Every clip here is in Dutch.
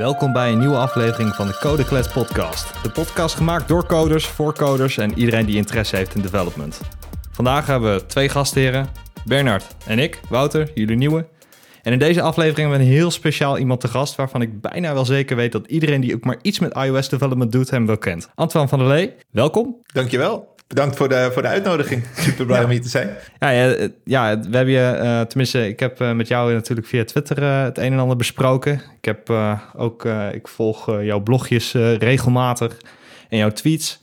Welkom bij een nieuwe aflevering van de Code podcast. De podcast gemaakt door coders, voor coders en iedereen die interesse heeft in development. Vandaag hebben we twee gastheren, Bernard en ik, Wouter, jullie nieuwe. En in deze aflevering hebben we een heel speciaal iemand te gast... waarvan ik bijna wel zeker weet dat iedereen die ook maar iets met iOS development doet... hem wel kent. Antoine van der Lee, welkom. Dankjewel. Bedankt voor de, voor de uitnodiging. Super blij om hier te zijn. Ja, ja, ja, we hebben je, uh, tenminste, ik heb uh, met jou natuurlijk via Twitter uh, het een en ander besproken. Ik heb ook, ik volg jouw blogjes regelmatig en jouw tweets.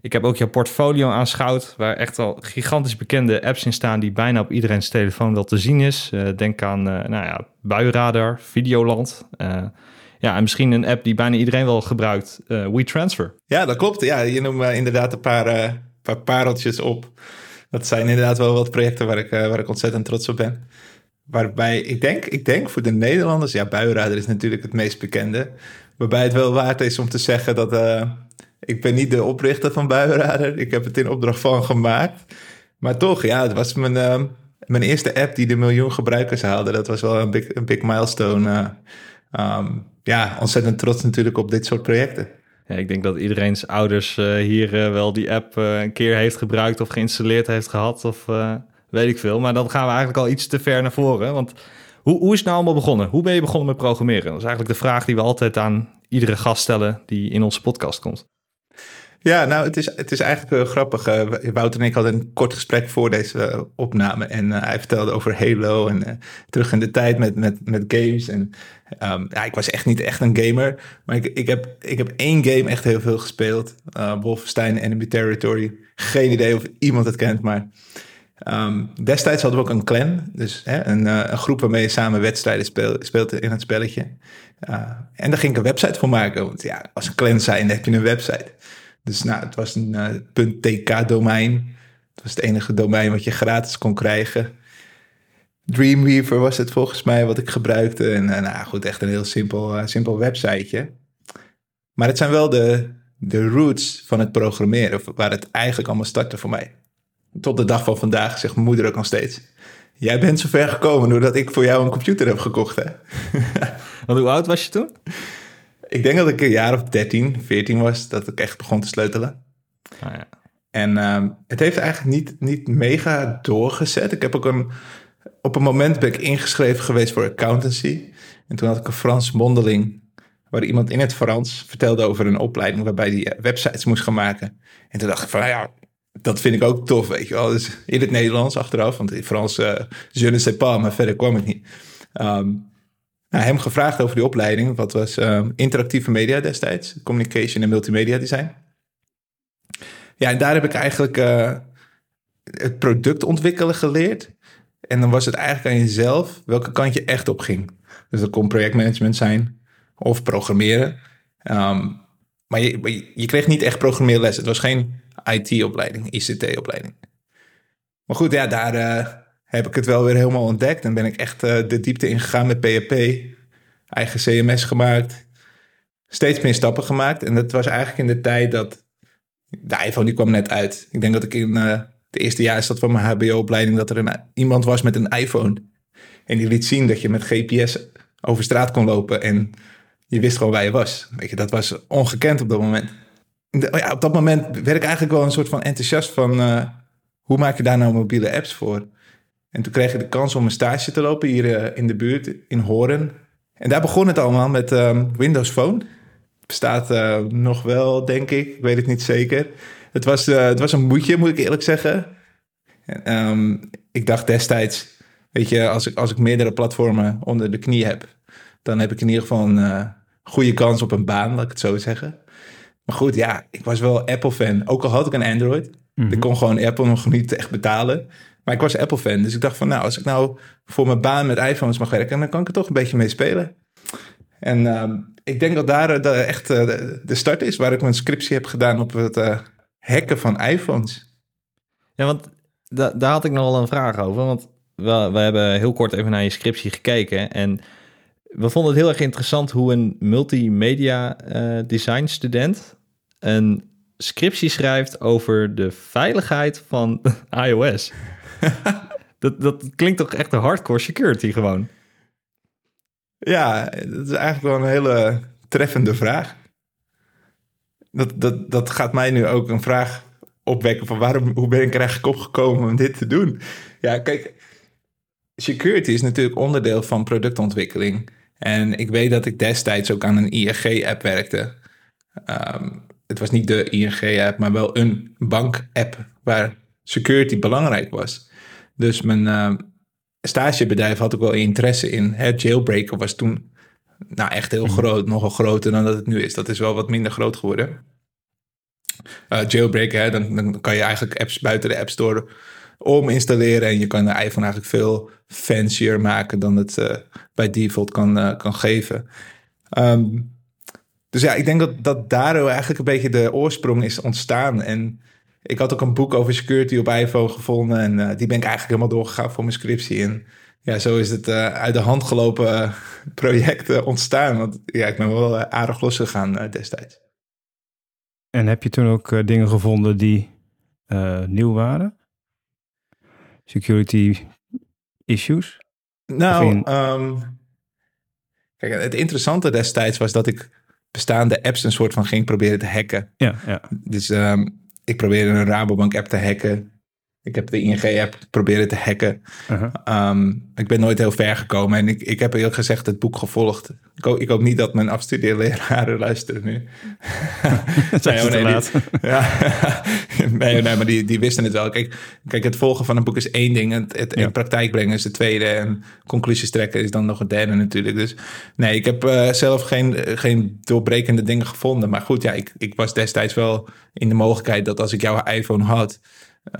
Ik heb ook jouw portfolio aanschouwd, waar echt al gigantisch bekende apps in staan die bijna op iedereen's telefoon wel te zien is. denk aan, nou ja, Buiradar, Videoland. ja, en misschien een app die bijna iedereen wel gebruikt, WeTransfer. Ja, dat klopt. Ja, je noemt inderdaad een paar paar pareltjes op. Dat zijn inderdaad wel wat projecten waar ik, uh, waar ik ontzettend trots op ben. Waarbij ik denk, ik denk voor de Nederlanders, ja, Buienradar is natuurlijk het meest bekende. Waarbij het wel waard is om te zeggen dat uh, ik ben niet de oprichter van Buienradar. Ik heb het in opdracht van gemaakt. Maar toch, ja, het was mijn, uh, mijn eerste app die de miljoen gebruikers haalde. Dat was wel een big, een big milestone. Um, ja, ontzettend trots natuurlijk op dit soort projecten. Ja, ik denk dat iedereen's ouders uh, hier uh, wel die app uh, een keer heeft gebruikt of geïnstalleerd heeft gehad of weet ik veel. Maar dan gaan we eigenlijk al iets te ver naar voren. Want hoe, hoe is het nou allemaal begonnen? Hoe ben je begonnen met programmeren? Dat is eigenlijk de vraag die we altijd aan iedere gast stellen die in onze podcast komt. Ja, nou, het is, het is eigenlijk uh, grappig. Uh, Wouter en ik hadden een kort gesprek voor deze uh, opname. En hij vertelde over Halo en terug in de tijd met, met, met games. En um, ja, ik was echt niet echt een gamer. Maar ik, ik, heb, ik heb één game echt heel veel gespeeld. Wolfenstein Enemy Territory. Geen idee of iemand het kent, maar... Um, destijds hadden we ook een clan. Dus hè, een, een, groep waarmee je samen wedstrijden speel, speelt in het spelletje. en daar ging ik een website voor maken. Want ja, als een clan zijn heb je een website. Dus nou, het was een uh, .tk-domein. Het was het enige domein wat je gratis kon krijgen. Dreamweaver was het volgens mij wat ik gebruikte. En uh, nou goed, echt een heel simpel, uh, simpel websiteje. Maar het zijn wel de, de roots van het programmeren, waar het eigenlijk allemaal startte voor mij. Tot de dag van vandaag zegt mijn moeder ook nog steeds. Jij bent zo ver gekomen doordat ik voor jou een computer heb gekocht, hè? Want hoe oud was je toen? Ik denk dat ik een jaar of 13, 14 was, dat ik echt begon te sleutelen. Ah, ja. En uh, het heeft eigenlijk niet, niet mega doorgezet. Ik heb ook een. Op een moment ben ik ingeschreven geweest voor accountancy. En toen had ik een Frans mondeling. Waar iemand in het Frans vertelde over een opleiding waarbij die websites moest gaan maken. En toen dacht ik van, nou ja, dat vind ik ook tof, weet je wel. Dus in het Nederlands achteraf, want in Frans, uh, je ne sais pas, maar verder kwam ik niet. Um, nou, hem gevraagd over die opleiding. Wat was uh, interactieve media destijds? Communication en multimedia design. Ja, en daar heb ik eigenlijk uh, het product ontwikkelen geleerd. En dan was het eigenlijk aan jezelf welke kant je echt op ging. Dus dat kon projectmanagement zijn of programmeren. Um, maar je, je, kreeg niet echt programmeerles. Het was geen IT-opleiding, ICT-opleiding. Maar goed, ja, daar, uh, heb ik het wel weer helemaal ontdekt. En ben ik echt uh, de diepte ingegaan met PHP. Eigen CMS gemaakt. Steeds meer stappen gemaakt. En dat was eigenlijk in de tijd dat... De iPhone die kwam net uit. Ik denk dat ik in uh, de eerste jaar zat van mijn HBO-opleiding... dat er een, iemand was met een iPhone. En die liet zien dat je met GPS over straat kon lopen. En je wist gewoon waar je was. Weet je, dat was ongekend op dat moment. Ja, op dat moment werd ik eigenlijk wel een soort van enthousiast van... Uh, hoe maak je daar nou mobiele apps voor? En toen kreeg ik de kans om een stage te lopen hier uh, in de buurt, in Horen. En daar begon het allemaal met um, Windows Phone. Bestaat uh, nog wel, denk ik. Ik weet het niet zeker. Het was, uh, het was een moedje, moet ik eerlijk zeggen. Um, ik dacht destijds, weet je, als ik, als ik meerdere platformen onder de knie heb, dan heb ik in ieder geval een goede kans op een baan, laat ik het zo zeggen. Maar goed, ja, ik was wel Apple-fan. Ook al had ik een Android. Mm -hmm. Ik kon gewoon Apple nog niet echt betalen. Maar ik was Apple-fan, dus ik dacht van nou, als ik nou voor mijn baan met iPhones mag werken, dan kan ik er toch een beetje mee spelen. En uh, ik denk dat daar de, echt uh, de start is, waar ik mijn scriptie heb gedaan op het uh, hacken van iPhones. Ja, want da daar had ik nog een vraag over, want we, hebben heel kort even naar je scriptie gekeken en we vonden het heel erg interessant hoe een multimedia design student een scriptie schrijft over de veiligheid van iOS. dat, dat klinkt toch echt een hardcore security gewoon. Ja, dat is eigenlijk wel een hele treffende vraag. Dat, dat, dat gaat mij nu ook een vraag opwekken van waarom, hoe ben ik er eigenlijk opgekomen om dit te doen? Ja, kijk, security is natuurlijk onderdeel van productontwikkeling. En ik weet dat ik destijds ook aan een ING-app werkte. Ehm, het was niet de ING-app, maar wel een bank-app waar security belangrijk was. Dus mijn uh, stagebedrijf had ook wel interesse in. Hè, Jailbreaker was toen nou, echt heel mhm. groot, nogal groter dan dat het nu is. Dat is wel wat minder groot geworden. Uh, jailbreaker, hè, dan, dan kan je eigenlijk apps buiten de App Store om installeren. En je kan de iPhone eigenlijk veel fancier maken dan het uh, bij default kan, kan geven. Um, dus ja, ik denk dat, dat daardoor eigenlijk een beetje de oorsprong is ontstaan. En ik had ook een boek over security op iPhone gevonden. En uh, die ben ik eigenlijk helemaal doorgegaan voor mijn scriptie. En ja, zo is het uit de hand gelopen project ontstaan. Want ja, ik ben wel aardig losgegaan destijds. En heb je toen ook dingen gevonden die nieuw waren? security issues? Nou, ehm, kijk, het interessante destijds was dat ik bestaande apps een soort van ging proberen te hacken. Ja, ja. Dus um, ik probeerde een Rabobank app te hacken. Ik heb de ING-app proberen te hacken. Uh ik ben nooit heel ver gekomen. En ik, ik heb eerlijk gezegd het boek gevolgd. Ik hoop, ik hoop niet dat mijn afstudeerleraren luisteren nu. Zijn nee, oh, nee, ja, nee, nee, maar die, die wisten het wel. Kijk, kijk, het volgen van een boek is één ding. Het, het in praktijk brengen is de tweede. En conclusies trekken is dan nog het derde natuurlijk. Dus nee, ik heb uh, zelf geen, geen doorbrekende dingen gevonden. Maar goed, ja, ik, ik was destijds wel in de mogelijkheid dat als ik jouw iPhone had...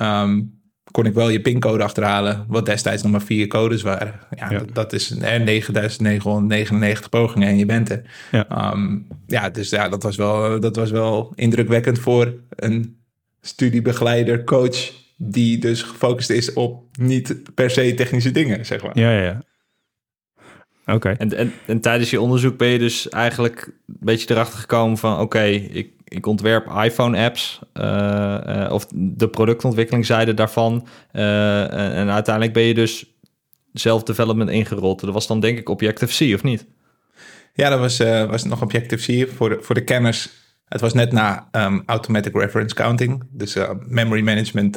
Um, kon ik wel je pincode achterhalen, wat destijds nog maar vier codes waren. Ja, Dat, dat, is 9999 pogingen en je bent er. Ja, um, ja dus ja, dat was, wel, dat was wel indrukwekkend voor een studiebegeleider, coach, die dus gefocust is op niet per se technische dingen, zeg maar. Ja, ja, ja. Oké. En, en, en, tijdens je onderzoek ben je dus eigenlijk een beetje erachter gekomen van... oké, ik, ik ontwerp iPhone-apps uh, uh, of de productontwikkelingzijde daarvan. Uh, en, uiteindelijk ben je dus zelf-development ingerold. Dat was dan denk ik Objective-C, of niet? Ja, dat was, was nog Objective-C voor de, voor de kenners. Het was net na um, Automatic Reference Counting. Dus memory management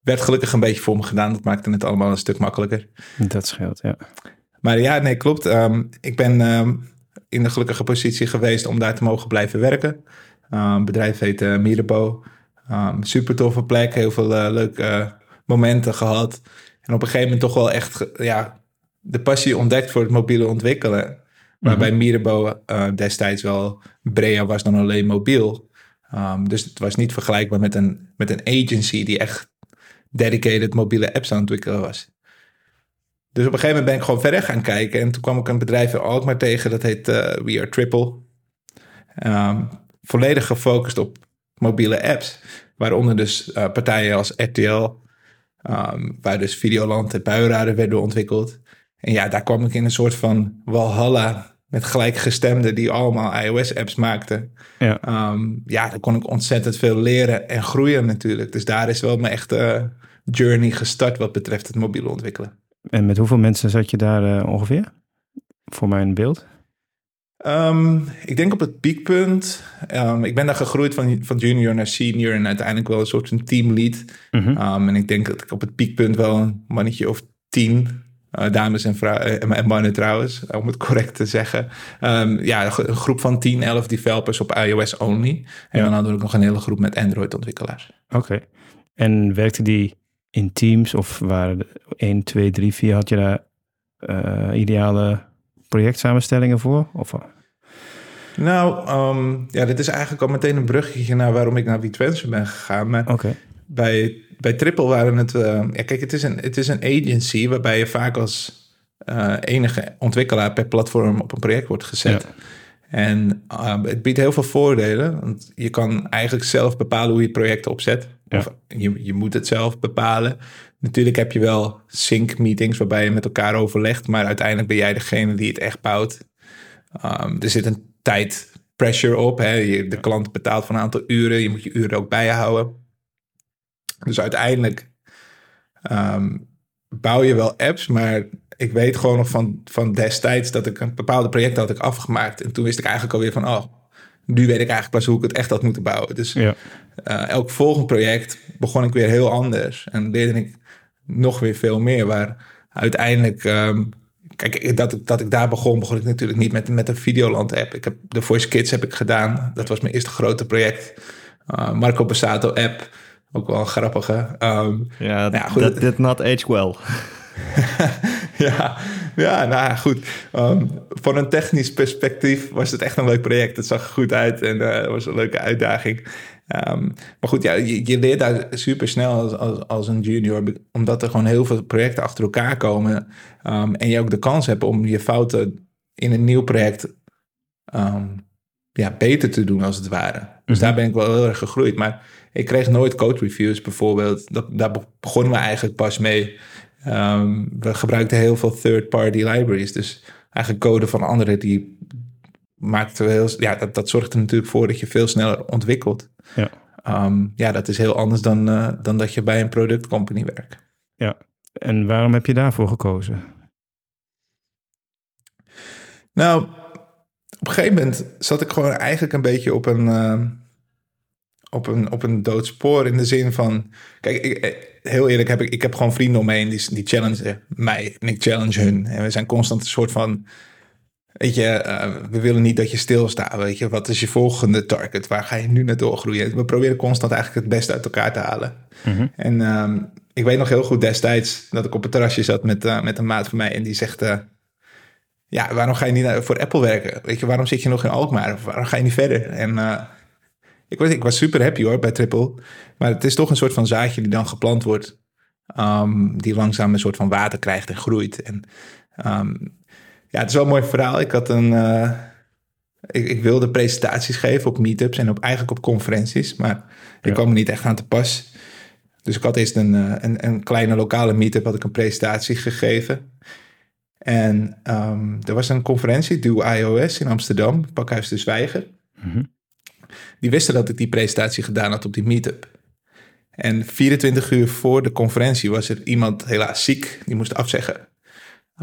werd gelukkig een beetje voor me gedaan. Dat maakte het allemaal een stuk makkelijker. Dat scheelt, ja. Maar ja, nee, klopt. Um, ik ben um, in de gelukkige positie geweest om daar te mogen blijven werken. Um, bedrijf heet uh, Mirabo. super toffe plek, heel veel uh, leuke momenten gehad. En op een gegeven moment toch wel echt ja, de passie ontdekt voor het mobiele ontwikkelen. Waarbij Mirabo uh, destijds wel breder was dan alleen mobiel. dus het was niet vergelijkbaar met een, met een agency die echt dedicated mobiele apps aan het ontwikkelen was. Dus op een gegeven moment ben ik gewoon verder gaan kijken. En toen kwam ik een bedrijf in Alkmaar tegen. Dat heet uh, We Are Triple. Um, volledig gefocust op mobiele apps. Waaronder dus uh, partijen als RTL. Um, waar dus Videoland en Buienraden werden ontwikkeld. En ja, daar kwam ik in een soort van walhalla met gelijkgestemden die allemaal iOS-apps maakten. Ja. Um, ja, daar kon ik ontzettend veel leren en groeien natuurlijk. Dus daar is wel mijn echte journey gestart wat betreft het mobiele ontwikkelen. En met hoeveel mensen zat je daar uh, ongeveer? Voor mijn beeld? Um, ik denk op het piekpunt. Um, ik ben daar gegroeid van, van junior naar senior en uiteindelijk wel een soort van teamlead. Mm um, en ik denk dat ik op het piekpunt wel een mannetje of tien, uh, dames en, vrouwen, uh, en mannen trouwens, om het correct te zeggen. ja, een groep van 10, 11 developers op iOS only. En dan hadden we ook nog een hele groep met Android ontwikkelaars. Oké. En werkte die in teams of waren 1, 2, 3, 4 had je daar uh, ideale projectsamenstellingen voor? Of? Nou, um, ja, dit is eigenlijk al meteen een bruggetje naar waarom ik naar WeTransfer ben gegaan. Maar okay. bij, bij Triple waren het... Uh, ja, kijk, het is, een, het is een agency waarbij je vaak als uh, enige ontwikkelaar per platform op een project wordt gezet. Ja. En uh, het biedt heel veel voordelen. Want je kan eigenlijk zelf bepalen hoe je project opzet. Ja. Of je, je moet het zelf bepalen. Natuurlijk heb je wel sync meetings waarbij je met elkaar overlegt. Maar uiteindelijk ben jij degene die het echt bouwt. Um, er zit een tijd pressure op. Hè? Je, de klant betaalt voor een aantal uren. Je moet je uren ook bijhouden. Dus uiteindelijk um, bouw je wel apps, maar ik weet gewoon nog van, van destijds dat ik een bepaalde project had ik afgemaakt. En toen wist ik eigenlijk alweer van, oh, nu weet ik eigenlijk pas hoe ik het echt had moeten bouwen. Dus Ja. eh, elk volgend project begon ik weer heel anders. En leerde ik nog weer veel meer. Waar uiteindelijk, ehm, kijk, dat, ik- dat ik daar begon, begon ik natuurlijk niet met, met een Videoland app. Ik heb de Voice Kids heb ik gedaan. Dat was mijn eerste grote project. Uh, Marco Bassato app, ook wel een grappige. Ehm, Ja, ja, goed. that did not age well. ja, ja, nou goed. Ehm, van een technisch perspectief was het echt een leuk project. Het zag er goed uit en eh, het was een leuke uitdaging. Ehm, maar goed, ja, je, je leert daar super snel als, als, als een junior, omdat er gewoon heel veel projecten achter elkaar komen. Ehm, en je ook de kans hebt om je fouten in een nieuw project ehm, ja, beter te doen, als het ware. Dus daar ben ik wel heel erg gegroeid. Maar ik kreeg nooit code reviews bijvoorbeeld. Dat, daar be- begonnen we eigenlijk pas mee. We gebruikten heel veel third-party libraries. Dus eigenlijk code van anderen die maakten we heel... Ja, dat, dat zorgt er natuurlijk voor dat je veel sneller ontwikkelt. Ja. Ehm, ja, dat is heel anders dan, eh, dan dat je bij een productcompany werkt. En waarom heb je daarvoor gekozen? Nou, op een gegeven moment zat ik gewoon eigenlijk een beetje op een, ehm, op een, op een dood spoor. In de zin van, kijk, ik, eh, heel eerlijk, heb ik, ik heb gewoon vrienden om me heen die, die challengen mij en ik challenge hun. En we zijn constant een soort van, weet je, eh, we willen niet dat je stilstaat. Weet je, wat is je volgende target? Waar ga je nu naar doorgroeien? We proberen constant eigenlijk het beste uit elkaar te halen. En ehm, ik weet nog heel goed destijds dat ik op het terrasje zat met, eh, met een maat van mij en die zegt... eh, ja, waarom ga je niet voor Apple werken? Weet je, waarom zit je nog in Alkmaar? Of waarom ga je niet verder? En ik, was, ik was super happy hoor bij Triple. Maar het is toch een soort van zaadje die dan geplant wordt. ehm, die langzaam een soort van water krijgt en groeit. En ehm, ja, het is wel een mooi verhaal. Ik had een... eh, ik, ik wilde presentaties geven op meetups en op, eigenlijk op conferenties. Maar ik Ja. kwam er niet echt aan te pas. Dus ik had eerst een, eh, een, een kleine lokale meetup, had ik een presentatie gegeven. En ehm, er was een conferentie, Do iOS in Amsterdam, Pakhuis de Zwijger. Mhm. Die wisten dat ik die presentatie gedaan had op die meetup. En 24 uur voor de conferentie was er iemand helaas ziek, die moest afzeggen.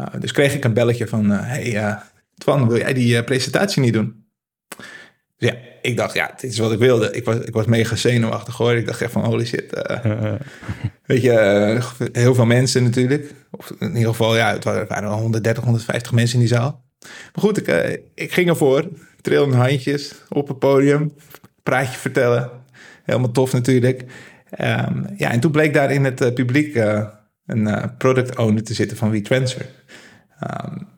Uh, dus kreeg ik een belletje van, eh, hey uh, Twan, wil jij die uh, presentatie niet doen? Dus ja, ik dacht, ja, dit is wat ik wilde. Ik was, ik was mega zenuwachtig hoor. Ik dacht echt van, holy shit. Weet je, heel veel mensen natuurlijk. Of in ieder geval, ja, het waren 130, 150 mensen in die zaal. Maar goed, ik, ik ging ervoor. Trillende handjes op het podium. Praatje vertellen. Helemaal tof natuurlijk. Um, ja, en toen bleek daar in het uh, publiek een product owner te zitten van WeTransfer. Um,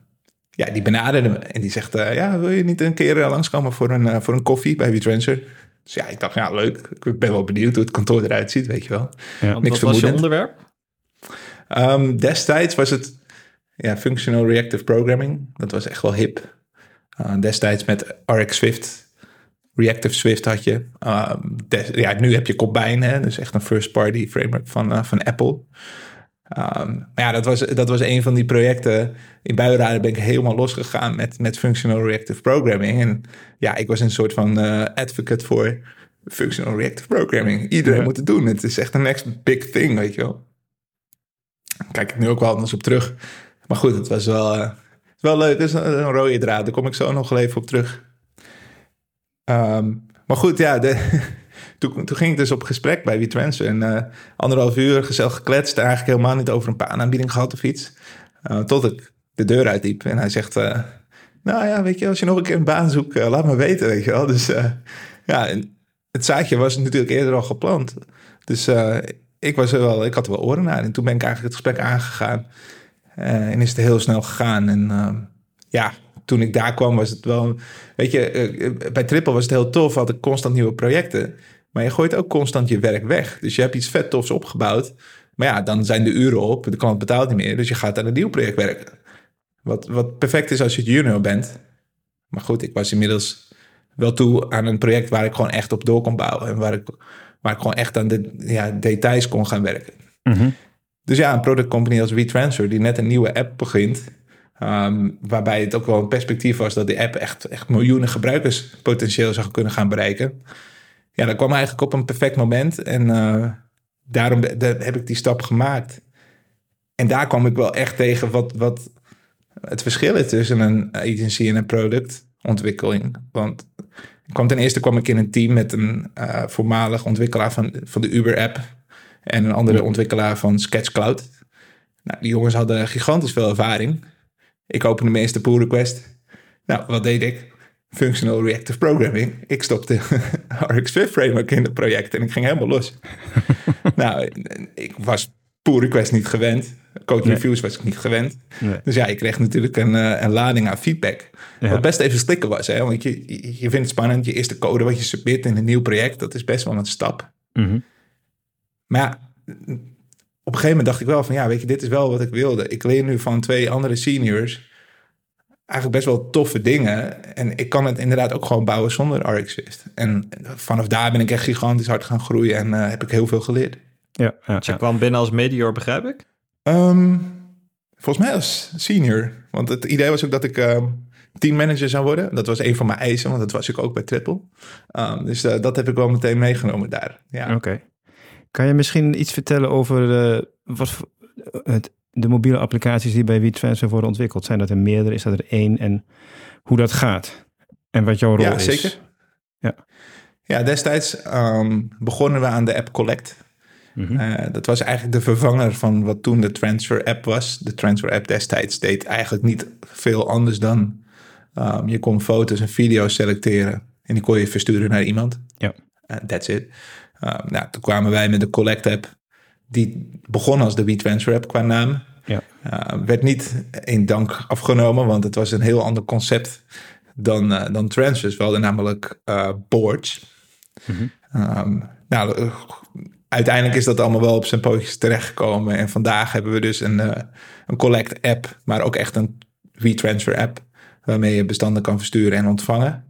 ja, die benaderde me en die zegt: uh, Ja, wil je niet een keer uh, langskomen voor een, uh, voor een koffie bij WeTransfer? Dus ja, ik dacht: Ja, leuk. Ik ben wel benieuwd hoe het kantoor eruit ziet, weet je wel. Ja, Niks wat was je onderwerp? Um, destijds was het ja, Functional Reactive Programming. Dat was echt wel hip. Uh, destijds met RX Swift, Reactive Swift had je. Des, ja, nu heb je Combine, hè, dus echt een first-party framework van, uh, van Apple. Um, maar ja, dat was, dat was een van die projecten. In Buiraden ben ik helemaal losgegaan met, met Functional Reactive Programming. En ja, ik was een soort van uh, advocate voor Functional Reactive Programming. Iedereen ja. moet het doen. Het is echt een next big thing, weet je wel. Kijk ik nu ook wel anders op terug. Maar goed, het was wel, uh, wel leuk. Het is een, een, rode draad. Daar kom ik zo nog even op terug. Um, maar goed, ja, de, toen, ging ik dus op gesprek bij WeTransfer. En uh, anderhalf uur gezellig gekletst. Eigenlijk helemaal niet over een paanaanbieding gehad of iets. Uh, tot ik de deur uitliep. En hij zegt, uh, nou ja, weet je, als je nog een keer een baan zoekt, laat me weten, weet je wel. Dus ja, het zaadje was natuurlijk eerder al geplant. Dus ik, was er wel, ik had er wel oren naar. En toen ben ik eigenlijk het gesprek aangegaan. en is het heel snel gegaan. En ja, toen ik daar kwam was het wel... Weet je, bij Triple was het heel tof. Had ik constant nieuwe projecten. Maar je gooit ook constant je werk weg. Dus je hebt iets vet tofs opgebouwd. Maar ja, dan zijn de uren op. De klant betaalt niet meer. Dus je gaat aan een nieuw project werken. Wat, wat perfect is als je junior bent. Maar goed, ik was inmiddels wel toe aan een project waar ik gewoon echt op door kon bouwen. En waar ik, waar ik gewoon echt aan de ja, details kon gaan werken. Mhm. Mm -hmm. Dus ja, een product company als WeTransfer, die net een nieuwe app begint. Um, waarbij het ook wel een perspectief was dat die app echt, echt miljoenen gebruikers potentieel zou kunnen gaan bereiken. Ja, dat kwam eigenlijk op een perfect moment. En uh, daarom de, heb ik die stap gemaakt. en daar kwam ik wel echt tegen wat, wat het verschil is tussen een agency en een productontwikkeling. Want ik kwam ten eerste kwam ik in een team met een uh, voormalig ontwikkelaar van, van de Uber-app en een andere ontwikkelaar van SketchCloud. Nou, die jongens hadden gigantisch veel ervaring. Ik opende mijn eerste pull request. Nou, wat deed ik? Functional Reactive Programming. Ik stopte RX Swift Framework in het project en ik ging helemaal los. nou, ik was pull request niet gewend. Code reviews was ik niet gewend. Nee. Dus ja, ik kreeg natuurlijk een, uh, een lading aan feedback. Ja. Wat best even slikken was. Hè? Want je, je vindt het spannend. Je eerste code wat je submit in een nieuw project. Dat is best wel een stap. Mhm. Maar ja, op een gegeven moment dacht ik wel van... Ja, weet je, dit is wel wat ik wilde. Ik leer nu van twee andere seniors... eigenlijk best wel toffe dingen. En ik kan het inderdaad ook gewoon bouwen zonder RX Swift. En vanaf daar ben ik echt gigantisch hard gaan groeien. En uh, heb ik heel veel geleerd. Ja, ja, je ja. kwam binnen als Meteor, begrijp ik? Um, volgens mij als senior. Want het idee was ook dat ik um, teammanager zou worden. Dat was een van mijn eisen, want dat was ik ook bij Triple. Um, dus uh, dat heb ik wel meteen meegenomen daar. Ja. Oké. Okay. Kan je misschien iets vertellen over uh, wat het, de mobiele applicaties die bij WeTransfer worden ontwikkeld? Zijn dat er meerdere? Is dat er één? En hoe dat gaat? En wat jouw rol ja, is? Zeker. Ja, ja destijds begonnen we aan de app Collect. Mm -hmm. uh, dat was eigenlijk de vervanger van wat toen de Transfer app was. De Transfer app destijds deed eigenlijk niet veel anders dan um, je kon foto's en video's selecteren en die kon je versturen naar iemand. Ja. Uh, that's it. Uh, nou, toen kwamen wij met de Collect app. Die begon als de WeTransfer app qua naam. Ja. werd niet in dank afgenomen, want het was een heel ander concept dan, dan transfers. We hadden namelijk boards. Mm -hmm. um, nou, uiteindelijk is dat allemaal wel op zijn pootjes terechtgekomen. En vandaag hebben we dus een, een collect app, maar ook echt een WeTransfer app. Waarmee je bestanden kan versturen en ontvangen.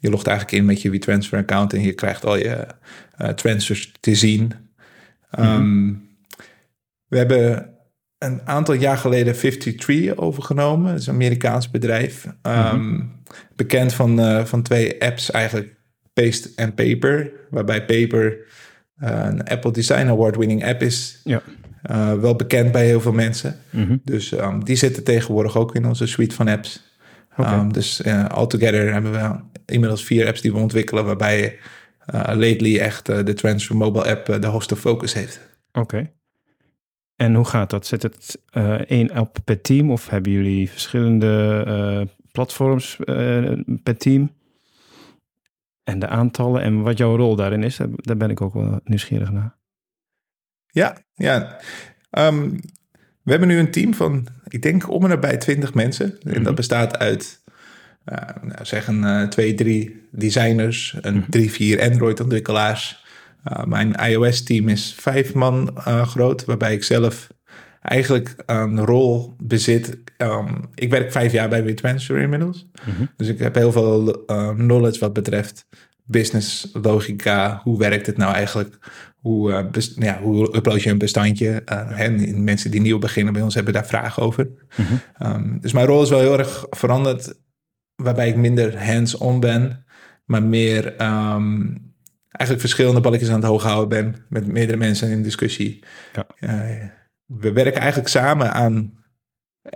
Je logt eigenlijk in met je WeTransfer account en je krijgt al je transfers te zien. Um, mm-hmm. We hebben een aantal jaar geleden 53 overgenomen. Dat is een Amerikaans bedrijf. Um, mm-hmm. Bekend van, uh, van twee apps eigenlijk. Paste en Paper. Waarbij Paper een Apple Design Award winning app is. Ja. Uh, wel bekend bij heel veel mensen. Mm-hmm. Dus um, die zitten tegenwoordig ook in onze suite van apps. Okay. Um, dus altogether hebben we inmiddels vier apps die we ontwikkelen... waarbij uh, lately echt de Transfer Mobile app de hoogste focus heeft. Oké. Okay. En hoe gaat dat? Zet het één app per team of hebben jullie verschillende platforms per team? En de aantallen en wat jouw rol daarin is, daar ben ik ook wel nieuwsgierig naar. Ja, ja. Um, we hebben nu een team van, ik denk om en nabij 20 mensen. En dat bestaat uit, uh, nou, zeg een uh, twee, drie designers, een mm-hmm. drie, vier Android-ontwikkelaars. Uh, mijn iOS-team is vijf man uh, groot, waarbij ik zelf eigenlijk een rol bezit. Um, ik werk vijf jaar bij WeTransfer inmiddels. Mm-hmm. Dus ik heb heel veel uh, knowledge wat betreft business logica. Hoe werkt het nou eigenlijk? Hoe, uh, best, ja, hoe upload je een bestandje? Uh, en mensen die nieuw beginnen bij ons hebben daar vragen over. Mm-hmm. Um, dus mijn rol is wel heel erg veranderd. Waarbij ik minder hands-on ben. Maar meer um, eigenlijk verschillende balletjes aan het hoog houden ben. Met meerdere mensen in discussie. Ja. Uh, we werken eigenlijk samen aan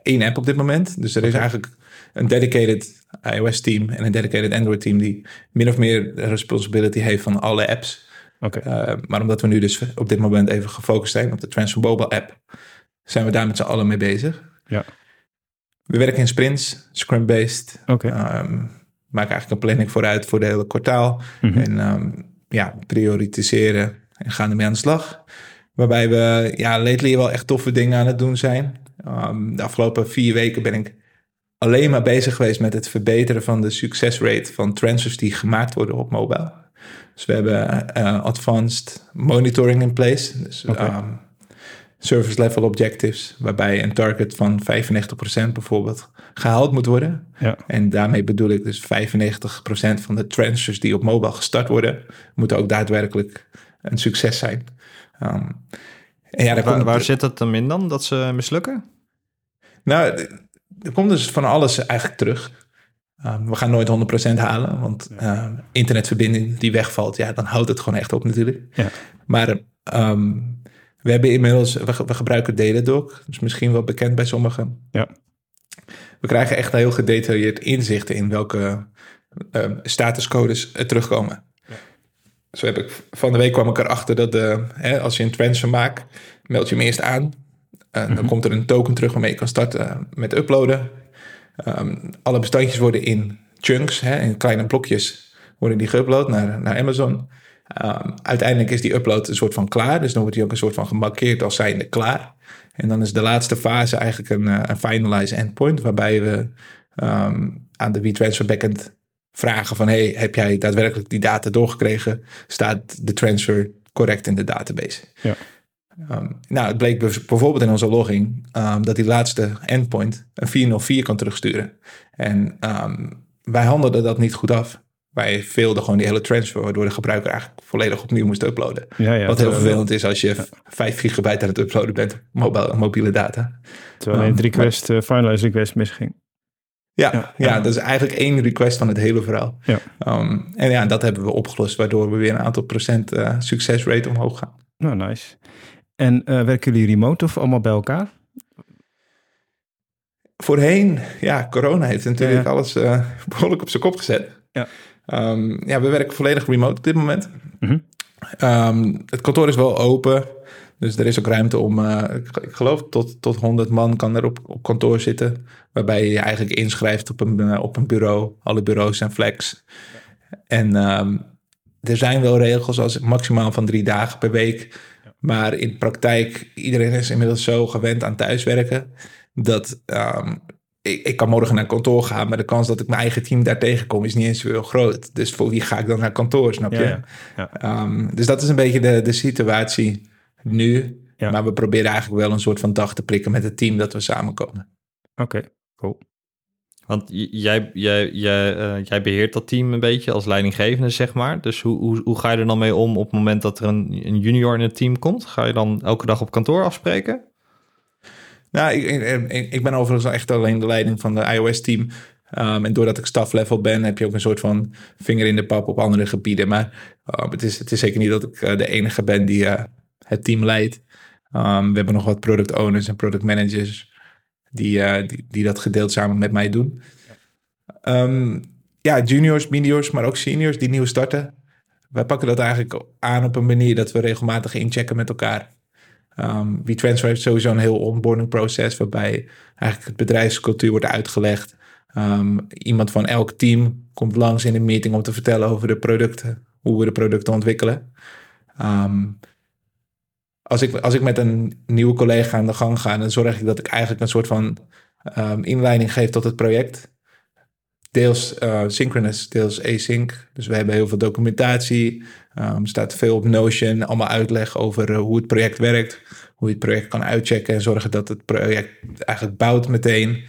één app op dit moment. Dus er is eigenlijk een dedicated iOS team en een dedicated Android team die min of meer de responsibility heeft van alle apps. Okay. Uh, maar omdat we nu dus op dit moment even gefocust zijn op de Transfer Mobile app, zijn we daar met z'n allen mee bezig. Ja. We werken in sprints, Scrum-based. Okay. Um, maken eigenlijk een planning vooruit voor de hele kwartaal. Mm-hmm. En um, ja, prioritiseren en gaan ermee aan de slag. Waarbij we ja, lately wel echt toffe dingen aan het doen zijn. Um, de afgelopen vier weken ben ik alleen maar bezig geweest met het verbeteren van de succesrate van transfers die gemaakt worden op mobile. Dus we hebben uh, advanced monitoring in place. Dus okay. um, service level objectives, waarbij een target van 95% bijvoorbeeld gehaald moet worden. Ja. En daarmee bedoel ik dus 95% van de transfers die op mobile gestart worden, moeten ook daadwerkelijk een succes zijn. Um, en ja, waar, zit het dan in dan, dat ze mislukken? Nou, er komt dus van alles eigenlijk terug. Um, we gaan nooit 100% halen, want uh, internetverbinding die wegvalt, ja, dan houdt het gewoon echt op natuurlijk. Ja. Maar um, we hebben inmiddels, we, ge- we gebruiken Datadog, dus misschien wel bekend bij sommigen. Ja. We krijgen echt heel gedetailleerd inzichten in welke eh, statuscodes er terugkomen. Zo heb ik, van de week kwam ik erachter dat de, hè, als je een transfer maakt, meld je hem eerst aan. Eh, Dan komt er een token terug waarmee je kan starten met uploaden. Ehm, alle bestandjes worden in chunks, hè, in kleine blokjes, worden die geüpload naar, naar Amazon. Ehm, uiteindelijk is die upload een soort van klaar. Dus dan wordt die ook een soort van gemarkeerd als zijnde klaar. En dan is de laatste fase eigenlijk een, eh, een finalize endpoint. Waarbij we ehm, aan de WeTransfer backend vragen van... Hey, heb jij daadwerkelijk die data doorgekregen? Staat de transfer correct in de database? Ja. Ehm, nou, het bleek bijv- bijvoorbeeld in onze logging... dat die laatste endpoint een 404 kan terugsturen. En wij handelden dat niet goed af. Wij veelden gewoon die hele transfer... waardoor de gebruiker eigenlijk volledig opnieuw moest uploaden. Ja, ja, Wat heel vervelend is als je 5 gigabyte aan het uploaden bent, mobiele, mobiele data. Terwijl in Um, het request, eh, finalize request misging. Ja, Ja, ja, ja. dat is eigenlijk één request van het hele verhaal. Ja. Um, en ja, dat hebben we opgelost, waardoor we weer een aantal procent eh, succesrate omhoog gaan. Nou, nice. En eh, werken jullie remote of allemaal bij elkaar? Voorheen, ja, corona heeft natuurlijk Ja. alles eh, behoorlijk op zijn kop gezet. Ja. Um, ja, we werken volledig remote op dit moment. Mhm. Um, het kantoor is wel open, dus er is ook ruimte om, eh, ik, geloof tot, tot 100 man kan er op, op kantoor zitten. Waarbij je je eigenlijk inschrijft op een, eh, op een bureau. Alle bureaus zijn flex. En ehm, er zijn wel regels als maximaal van drie dagen per week. Maar in praktijk, iedereen is inmiddels zo gewend aan thuiswerken. Dat ehm, ik, ik kan morgen naar kantoor gaan, maar de kans dat ik mijn eigen team daar tegenkom is niet eens zo heel groot. Dus voor wie ga ik dan naar kantoor, snap je? Ja. Ehm, dus dat is een beetje de, de situatie nu. Ja. Maar we proberen eigenlijk wel een soort van dag te prikken met het team dat we samenkomen. Oké, cool. Want jij, jij, jij, eh, jij beheert dat team een beetje als leidinggevende, zeg maar. Dus hoe, hoe, hoe ga je er dan mee om op het moment dat er een, een junior in het team komt? Ga je dan elke dag op kantoor afspreken? Nou, ik, ik, ben overigens echt alleen de leiding van de iOS-team. Ehm, en doordat ik staff level ben, heb je ook een soort van vinger in de pap op andere gebieden. Maar ehm, het, is, het is zeker niet dat ik eh, de enige ben die eh, het team leidt. Ehm, we hebben nog wat product owners en product managers die, eh, die, die dat gedeeld samen met mij doen. Ja, juniors, mediors, maar ook seniors die nieuw starten. Wij pakken dat eigenlijk aan op een manier dat we regelmatig inchecken met elkaar. Um, WeTransfer heeft sowieso een heel onboarding proces waarbij eigenlijk het bedrijfscultuur wordt uitgelegd. Um, iemand van elk team komt langs in een meeting om te vertellen over de producten, hoe we de producten ontwikkelen. Um, als, ik, als ik met een nieuwe collega aan de gang ga, dan zorg ik dat ik eigenlijk een soort van inleiding geef tot het project. Deels uh, synchronous, deels async. Dus we hebben heel veel documentatie. Um, er staat veel op Notion, allemaal uitleg over uh, hoe het project werkt. Hoe je het project kan uitchecken en zorgen dat het project eigenlijk bouwt meteen.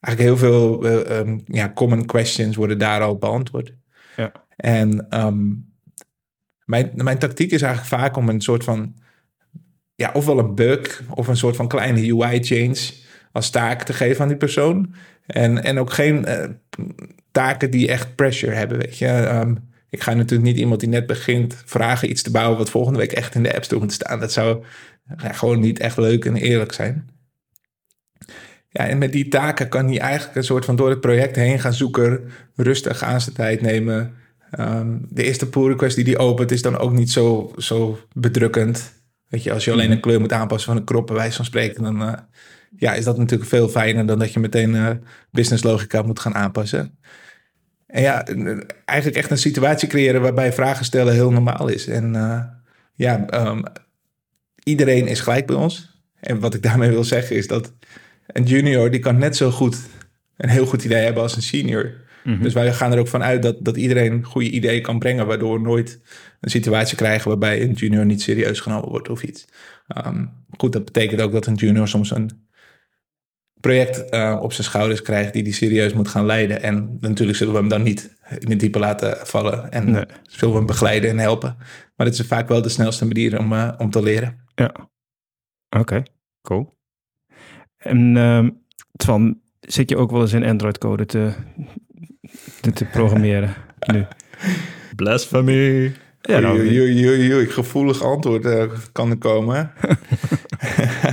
Eigenlijk heel veel uh, um, ja, common questions worden daar al beantwoord. Ja. En um, mijn, mijn tactiek is eigenlijk vaak om een soort van... Ja, ofwel een bug of een soort van kleine UI-change als taak te geven aan die persoon. En, en ook geen uh, taken die echt pressure hebben, weet je. Um, ik ga natuurlijk niet iemand die net begint vragen iets te bouwen... wat volgende week echt in de App Store moet staan. Dat zou ja, gewoon niet echt leuk en eerlijk zijn. Ja, en met die taken kan hij eigenlijk een soort van door het project heen gaan zoeken... rustig aan zijn tijd nemen... Um, de eerste pull request die die opent is dan ook niet zo, zo bedrukkend. Weet je, als je alleen een kleur moet aanpassen van een krop, bij wijze van spreken, dan uh, ja, is dat natuurlijk veel fijner dan dat je meteen uh, business logica moet gaan aanpassen. En ja, eigenlijk echt een situatie creëren waarbij vragen stellen heel normaal is. En uh, ja, um, iedereen is gelijk bij ons. En wat ik daarmee wil zeggen is dat een junior die kan net zo goed een heel goed idee hebben als een senior. Mm-hmm. Dus wij gaan er ook van uit dat, dat iedereen goede ideeën kan brengen, waardoor we nooit een situatie krijgen waarbij een junior niet serieus genomen wordt of iets. Um, goed, dat betekent ook dat een junior soms een project uh, op zijn schouders krijgt die hij serieus moet gaan leiden. En natuurlijk zullen we hem dan niet in het diepe laten vallen en nee. zullen we hem begeleiden en helpen. Maar dat is vaak wel de snelste manier om, uh, om te leren. Ja, oké, okay. cool. En uh, Twan, zit je ook wel eens in Android-code te, te, te programmeren nu? Blasphemy. Ja, nou, Oei, oei, oei, oei, gevoelig antwoord eh, kan er komen.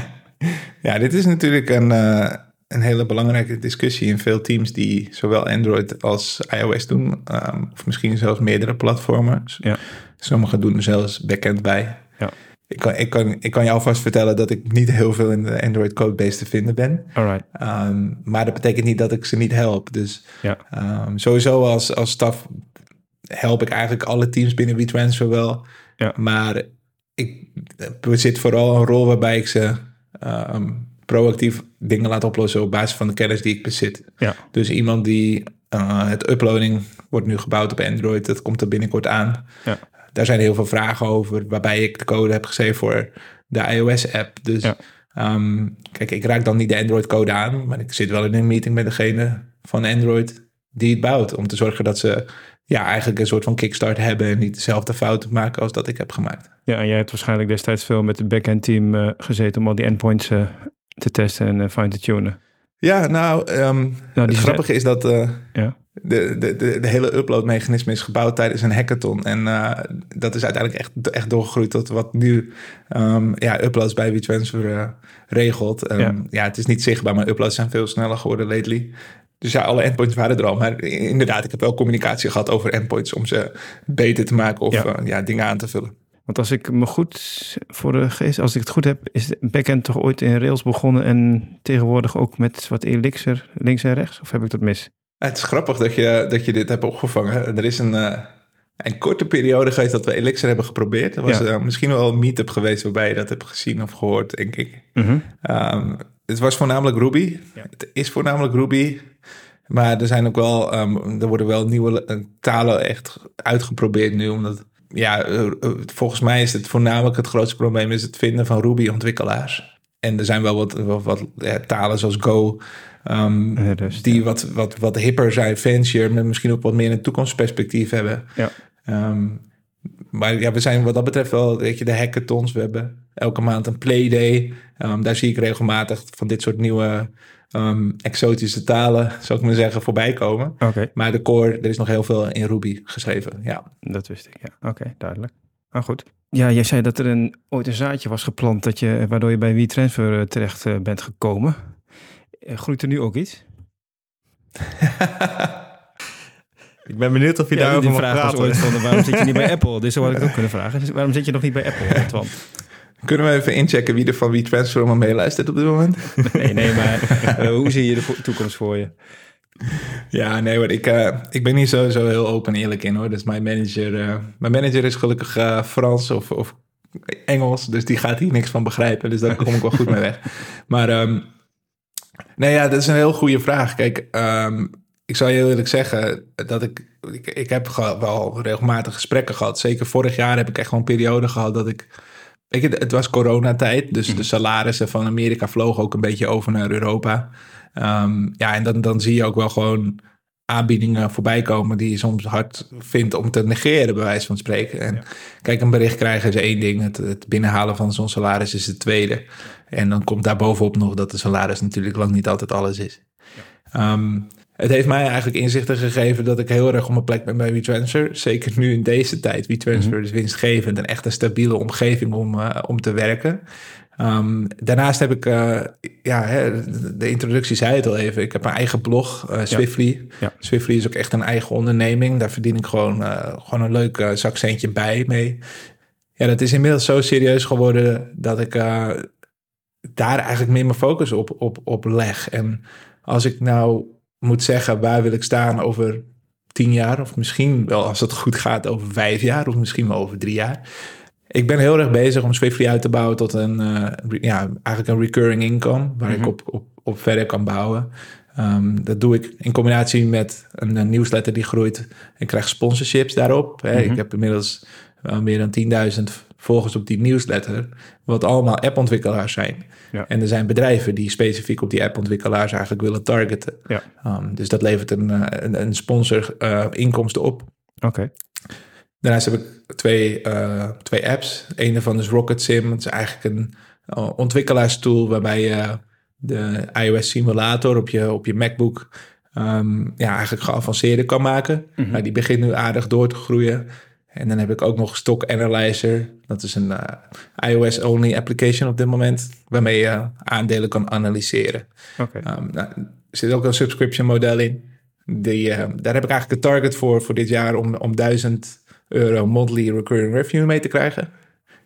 ja, dit is natuurlijk een, eh, een hele belangrijke discussie in veel teams die zowel Android als iOS doen. ehm, of misschien zelfs meerdere platformen. Ja. Sommigen doen er zelfs backend bij. Ja. Ik kan, ik, kan, ik kan je alvast vertellen dat ik niet heel veel in de Android codebase te vinden ben. Alright. Ehm, maar dat betekent niet dat ik ze niet help. Dus Ja. ehm, sowieso als, als staf help ik eigenlijk alle teams binnen WeTransfer wel. Ja. Maar ik bezit vooral een rol waarbij ik ze ehm, proactief dingen laat oplossen op basis van de kennis die ik bezit. Ja. Dus iemand die eh, het uploading wordt nu gebouwd op Android, dat komt er binnenkort aan. Ja. Daar zijn heel veel vragen over, waarbij ik de code heb geschreven voor de iOS-app. Dus Ja. ehm, kijk, ik raak dan niet de Android-code aan, maar ik zit wel in een meeting met degene van Android die het bouwt. Om te zorgen dat ze ja, eigenlijk een soort van kickstart hebben en niet dezelfde fouten maken als dat ik heb gemaakt. Ja, en jij hebt waarschijnlijk destijds veel met het backend team eh, gezeten om al die endpoints eh, te testen en eh, fine te tunen. Ja, nou, ehm, Nou, het grappige is dat Ja. de, de, de, de hele uploadmechanisme is gebouwd tijdens een hackathon. En dat is uiteindelijk echt, echt doorgegroeid tot wat nu ehm, ja, uploads bij WeTransfer regelt. Ehm, Ja. ja. het is niet zichtbaar, maar uploads zijn veel sneller geworden lately. Dus ja, alle endpoints waren er al. Maar inderdaad, ik heb wel communicatie gehad over endpoints om ze beter te maken of Ja. ja, dingen aan te vullen. Want als ik me goed voor de geest, als ik het goed heb, is de backend toch ooit in Rails begonnen en tegenwoordig ook met wat Elixir links en rechts? Of heb ik dat mis? Het is grappig dat je, dat je dit hebt opgevangen. Er is een, eh, een korte periode geweest dat we Elixir hebben geprobeerd. Er was Ja. eh, misschien wel een meetup geweest waarbij je dat hebt gezien of gehoord, denk ik. Mhm. Ehm, het was voornamelijk Ruby. Ja. Het is voornamelijk Ruby. Maar er zijn ook wel, ehm, er worden wel nieuwe eh, talen echt uitgeprobeerd nu. Omdat, ja, eh, eh, volgens mij is het voornamelijk het grootste probleem is het vinden van Ruby-ontwikkelaars. En er zijn wel wat, wat, wat ja, talen zoals Go, ehm, die ja. wat, wat, wat hipper zijn, fancier, met misschien ook wat meer een toekomstperspectief hebben. Ja. Ehm, maar ja, we zijn wat dat betreft wel, weet je, de hackathons. We hebben elke maand een playday. Ehm, daar zie ik regelmatig van dit soort nieuwe ehm, exotische talen, zou ik maar zeggen, voorbij komen. Oké, Maar de core, er is nog heel veel in Ruby geschreven. Ja, dat wist ik. Ja, oké, duidelijk. Ah, goed. Ja, jij zei dat er een, ooit een zaadje was geplant, dat je, waardoor je bij WeTransfer eh, terecht eh, bent gekomen. Eh, Groeit er nu ook iets? Ik ben benieuwd of je Ja, daarover mag vraag was praten. ooit van, waarom zit je niet bij Apple? Dus zo had ik het ook kunnen vragen. Dus waarom zit je nog niet bij Apple, Twan? Kunnen we even inchecken wie er van WeTransfer allemaal meeluistert op dit moment? Nee, nee, maar eh, hoe zie je de toekomst voor je? Ja, nee, maar ik, eh, ik ben hier sowieso heel open en eerlijk in hoor. Dus mijn manager, eh, mijn manager is gelukkig Frans of, of Engels, dus die gaat hier niks van begrijpen. Dus daar kom ik wel goed mee weg. Maar ehm, nee, ja, dat is een heel goede vraag. Kijk, ehm, ik zal je heel eerlijk zeggen dat ik, ik, ik heb wel regelmatig gesprekken gehad. Zeker vorig jaar heb ik echt gewoon een periode gehad dat ik Je, het was coronatijd, dus de salarissen van Amerika vlogen ook een beetje over naar Europa. Ehm, ja, en dan, dan zie je ook wel gewoon aanbiedingen voorbij komen die je soms hard vindt om te negeren, bij wijze van spreken. En kijk, een bericht krijgen is één ding, het, het binnenhalen van zo'n salaris is het tweede. En dan komt daar bovenop nog dat de salaris natuurlijk lang niet altijd alles is. Ehm, het heeft mij eigenlijk inzichten gegeven dat ik heel erg op mijn plek ben bij WeTransfer. Zeker nu in deze tijd. WeTransfer is winstgevend en echt een stabiele omgeving om, eh, om te werken. Ehm, daarnaast heb ik, eh, ja, hè, de- introductie zei het al even. Ik heb een eigen blog, eh Swiftly. Ja. Swiftly is ook echt een eigen onderneming. Daar verdien ik gewoon, gewoon een leuk zakcentje bij mee. Ja, dat is inmiddels zo serieus geworden dat ik daar eigenlijk meer mijn focus op, op, op leg. En als ik nou moet zeggen, waar wil ik staan over tien jaar? Of misschien wel, als het goed gaat, over vijf jaar. Of misschien wel over drie jaar. Ik ben heel erg bezig om Swiftly uit te bouwen tot een, eh, re- ja, eigenlijk een recurring income. Waar ik Mhm. op, op, op verder kan bouwen. Ehm, dat doe ik in combinatie met een, een newsletter die groeit. Ik krijg sponsorships daarop. Hè. Mhm. Ik heb inmiddels meer dan 10.000 volgers op die newsletter. Wat allemaal appontwikkelaars zijn. Ja. En er zijn bedrijven die specifiek op die appontwikkelaars eigenlijk willen targeten. Ja. Um, dus dat levert een, eh, een, een sponsor eh, inkomsten op. Oké. Daarnaast heb ik twee, eh, twee apps. Eén daarvan is Rocket Sim. Het is eigenlijk een uh, ontwikkelaarstool waarbij je de iOS simulator op je, op je MacBook um, ja, eigenlijk geavanceerder kan maken. Mhm. Nou, die begint nu aardig door te groeien. En dan heb ik ook nog Stock Analyzer. Dat is een eh, iOS-only application op dit moment. Waarmee je aandelen kan analyseren. Um, nou, er zit ook een subscription model in. Die, eh, daar heb ik eigenlijk een target voor voor dit jaar om, om 1000 euro monthly recurring revenue mee te krijgen.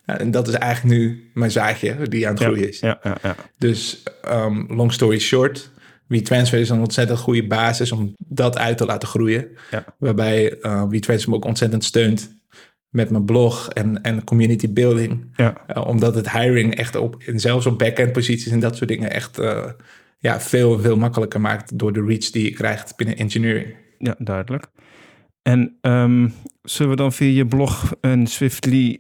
Ja, en dat is eigenlijk nu mijn zaadje die aan het groeien is. Ja, ja, ja. Dus um, long story short, WeTransfer is een ontzettend goede basis om dat uit te laten groeien. Ja. Waarbij uh, WeTransfer me ook ontzettend steunt met mijn blog en, en community building. ja. Uh, omdat het hiring echt op, en zelfs op back-end posities en dat soort dingen echt uh, ja, veel, veel makkelijker maakt door de reach die je krijgt binnen engineering. Ja, duidelijk. En um, zullen we dan via je blog een Swiftly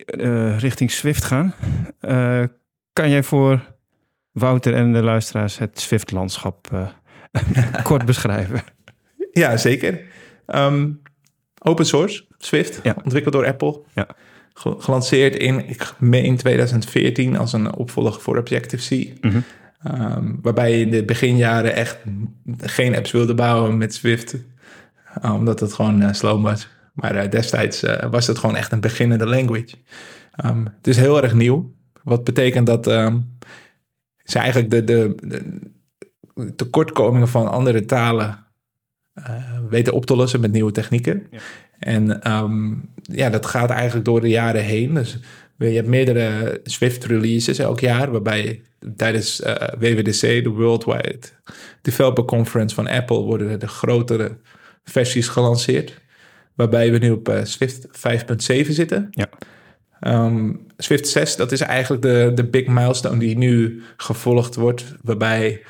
richting Swift gaan? Kan jij voor Wouter en de luisteraars het Swift-landschap uh, kort beschrijven? Ja, zeker. Um, open source, Swift, Ja. ontwikkeld door Apple. Ja. Ge- Gelanceerd in, ik meen 2014 als een opvolger voor Objective-C. Mhm. Um, waarbij je in de beginjaren echt geen apps wilde bouwen met Swift. Uh, omdat het gewoon uh, slow was. Maar uh, destijds was het gewoon echt een beginnende language. Um, het is heel erg nieuw. Wat betekent dat um, ze eigenlijk de, de, de tekortkomingen van andere talen uh, weten op te lossen met nieuwe technieken. Ja. En um, ja, dat gaat eigenlijk door de jaren heen. Dus je hebt meerdere Swift releases elk jaar, waarbij tijdens uh, WWDC, de Worldwide Developer Conference van Apple, worden de grotere versies gelanceerd. Waarbij we nu op uh, Swift 5.7 zitten. Ja. Um, Swift 6, dat is eigenlijk de, de big milestone die nu gevolgd wordt. Waarbij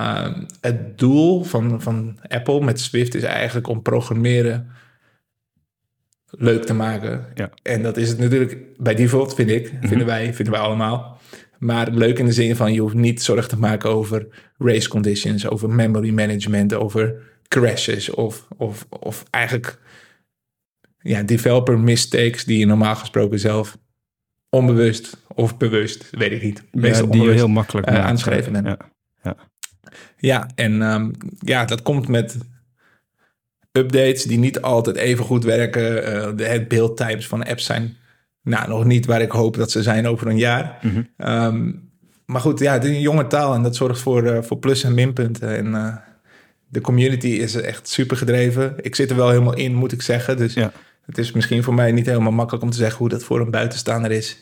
um, het doel van, van Apple met Swift is eigenlijk om programmeren leuk te maken. Ja. En dat is het natuurlijk bij default, vind ik. Mhm. Vinden wij, vinden wij allemaal. Maar leuk in de zin van je hoeft niet zorg te maken over race conditions, over memory management, over crashes of, of, of eigenlijk ja, developer mistakes die je normaal gesproken zelf onbewust of bewust, weet ik niet, Ja, die je heel makkelijk uh, aanschreven bent. Ja. Ja. ja, en um, ja, dat komt met updates die niet altijd even goed werken. Uh, de build times van apps zijn nou, nog niet waar ik hoop dat ze zijn over een jaar. Mm -hmm. um, maar goed, ja, het is een jonge taal en dat zorgt voor, uh, voor plus- en minpunten. En uh, de community is echt super gedreven. Ik zit er wel helemaal in, moet ik zeggen. Dus ja. Het is misschien voor mij niet helemaal makkelijk om te zeggen hoe dat voor een buitenstaander is.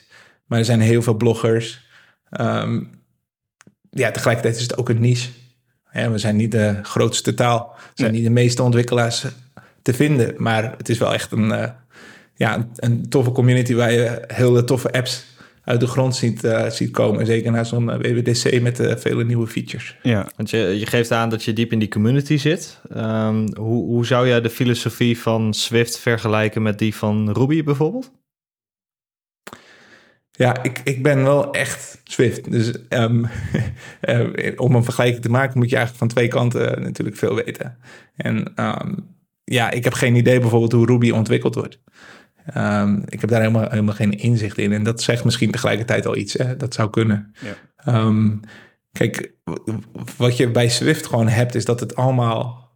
Maar er zijn heel veel bloggers. Um, ja, tegelijkertijd is het ook een niche. Ja, we zijn niet de grootste taal. We zijn nee. niet de meeste ontwikkelaars te vinden. Maar het is wel echt een, uh, ja, een, een, toffe community waar je hele toffe apps uit de grond ziet, uh, ziet komen. Zeker na zo'n WWDC met uh, vele nieuwe features. Ja, want je, je geeft aan dat je diep in die community zit. Um, hoe, hoe zou jij de filosofie van Swift vergelijken met die van Ruby bijvoorbeeld? Ja, ik, ik ben wel echt Swift. Dus um, uh, om een vergelijking te maken moet je eigenlijk van twee kanten natuurlijk veel weten. En um, ja, ik heb geen idee bijvoorbeeld hoe Ruby ontwikkeld wordt. Um, ik heb daar helemaal, helemaal geen inzicht in. En dat zegt misschien tegelijkertijd al iets. Hè? Dat zou kunnen. Ja. kijk, wat je bij Swift gewoon hebt, is dat het allemaal...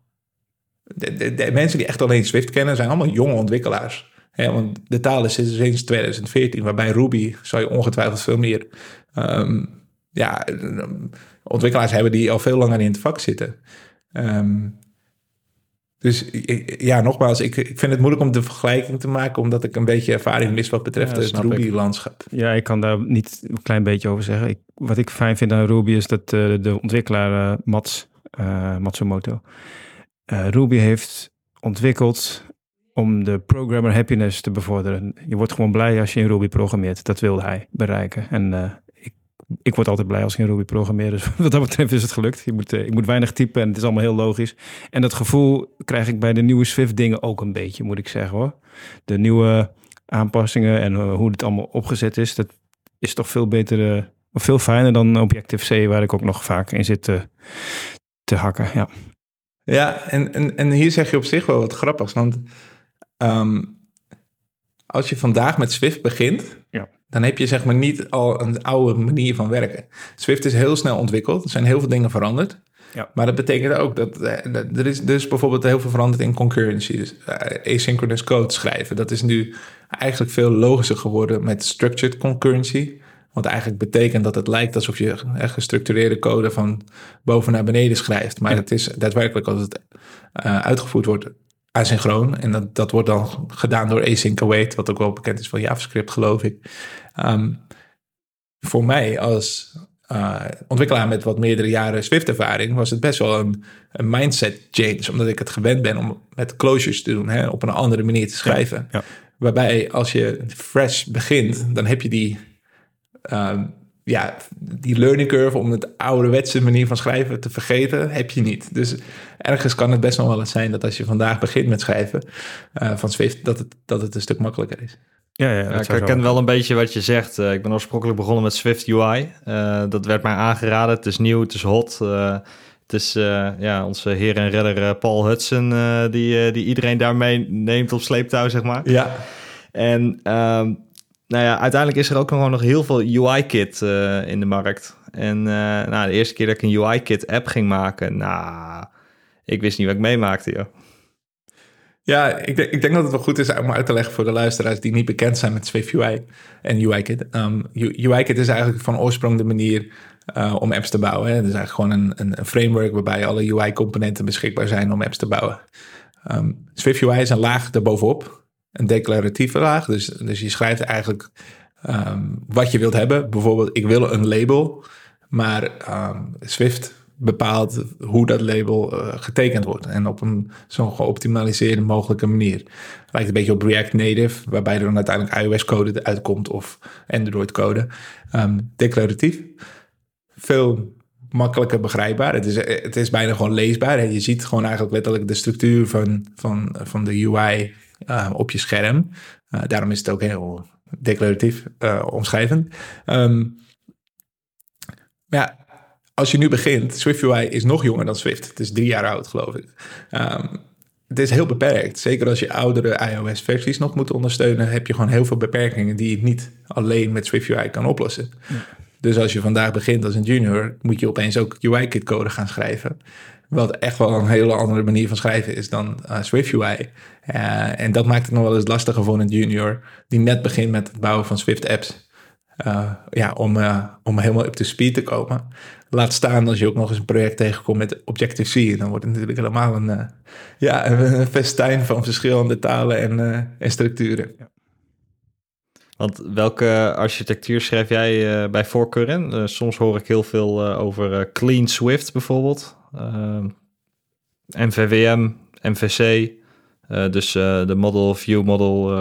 De, de, de mensen die echt alleen Swift kennen, zijn allemaal jonge ontwikkelaars. Want de taal is sinds 2014, waarbij Ruby zou je ongetwijfeld veel meer um, ja, ontwikkelaars hebben die al veel langer in het vak zitten. Um, dus ja, nogmaals, ik, ik vind het moeilijk om de vergelijking te maken, omdat ik een beetje ervaring mis wat betreft Ja, het Ruby-landschap. Ja, ik kan daar niet een klein beetje over zeggen. Ik, wat ik fijn vind aan Ruby is dat uh, de ontwikkelaar uh, Mats uh, Matsumoto Ruby heeft ontwikkeld om de programmer happiness te bevorderen. Je wordt gewoon blij als je in Ruby programmeert. Dat wilde hij bereiken. En ik, word altijd blij als ik in Ruby programmeer. Dus wat dat betreft is het gelukt. Je moet, uh, ik moet weinig typen en het is allemaal heel logisch. En dat gevoel krijg ik bij de nieuwe Swift dingen ook een beetje, moet ik zeggen hoor. De nieuwe aanpassingen en uh, hoe het allemaal opgezet is, dat is toch veel beter, veel fijner dan Objective-C, waar ik ook nog vaak in zit te, te hakken. Ja. Ja, en, en, en hier zeg je op zich wel wat grappigs. Want um, als je vandaag met Swift begint, ja. Dan heb je zeg maar niet al een oude manier van werken. Swift is heel snel ontwikkeld. Er zijn heel veel dingen veranderd. Ja. Maar dat betekent ook dat eh, er is dus bijvoorbeeld heel veel veranderd in concurrency. Dus eh, asynchronous code schrijven. Dat is nu eigenlijk veel logischer geworden met structured concurrency. Wat eigenlijk betekent dat het lijkt alsof je gestructureerde code van boven naar beneden schrijft. Maar Ja. het is daadwerkelijk als het eh, uitgevoerd wordt asynchroon. En dat, dat wordt dan gedaan door async await, wat ook wel bekend is van JavaScript, geloof ik. Ehm, voor mij als eh, ontwikkelaar met wat meerdere jaren Swift-ervaring was het best wel een, een mindset change, omdat ik het gewend ben om met closures te doen, hè, op een andere manier te schrijven. ja. Waarbij als je fresh begint, dan heb je die, ehm, ja, die learning curve om het ouderwetse manier van schrijven te vergeten, heb je niet. Dus ergens kan het best nog wel eens zijn dat als je vandaag begint met schrijven eh, van Swift, dat het, dat het een stuk makkelijker is. Ja, ja, ik herken wel een beetje wat je zegt. Eh, ik ben oorspronkelijk begonnen met Swift UI. Eh, dat werd mij aangeraden. Het is nieuw, het is hot. Eh, het is eh, ja, onze heer en redder Paul Hudson eh, die, die iedereen daarmee neemt op sleeptouw, zeg maar. Ja, En ehm, nou ja, uiteindelijk is er ook gewoon nog heel veel UI-kit eh, in de markt. En eh, nou, de eerste keer dat ik een UI-kit app ging maken, nou, ik wist niet wat ik meemaakte, joh. Ja, ik denk, ik denk dat het wel goed is om uit te leggen voor de luisteraars die niet bekend zijn met Swift UI en UIKit. U- UIKit is eigenlijk van oorsprong de manier uh, om apps te bouwen. Het is eigenlijk gewoon een, een, framework waarbij alle UI-componenten beschikbaar zijn om apps te bouwen. Um, Swift UI is een laag daarbovenop, een declaratieve laag. Dus, dus je schrijft eigenlijk um, wat je wilt hebben. Bijvoorbeeld, ik wil een label, maar Swift bepaalt hoe dat label uh, getekend wordt. En op een zo geoptimaliseerde mogelijke manier. Lijkt een beetje op React Native, waarbij er dan uiteindelijk iOS-code uitkomt of Android-code. Um, declaratief. Veel makkelijker begrijpbaar. Het is, het is bijna gewoon leesbaar. En je ziet gewoon eigenlijk letterlijk de structuur van, van, van de UI uh, op je scherm. Daarom is het ook heel declaratief omschrijvend. Um, ja, als je nu begint, Swift UI is nog jonger dan Swift. Het is drie jaar oud, geloof ik. Um, het is heel beperkt. Zeker als je oudere iOS-versies nog moet ondersteunen, heb je gewoon heel veel beperkingen die je niet alleen met Swift UI kan oplossen. Ja. Dus als je vandaag begint als een junior, moet je opeens ook UI-kit-code gaan schrijven. Wat echt wel een hele andere manier van schrijven is dan uh, Swift UI. Uh, en dat maakt het nog wel eens lastiger voor een junior die net begint met het bouwen van Swift-apps. Uh, ja, om, om helemaal up to speed te komen. Laat staan als je ook nog eens een project tegenkomt met Objective-C. Dan wordt het natuurlijk helemaal een, uh, ja, een festijn van verschillende talen en, en structuren. Ja. Want welke architectuur schrijf jij bij voorkeur in? soms hoor ik heel veel over Clean Swift bijvoorbeeld. NVWM, MVC. dus de Model View Model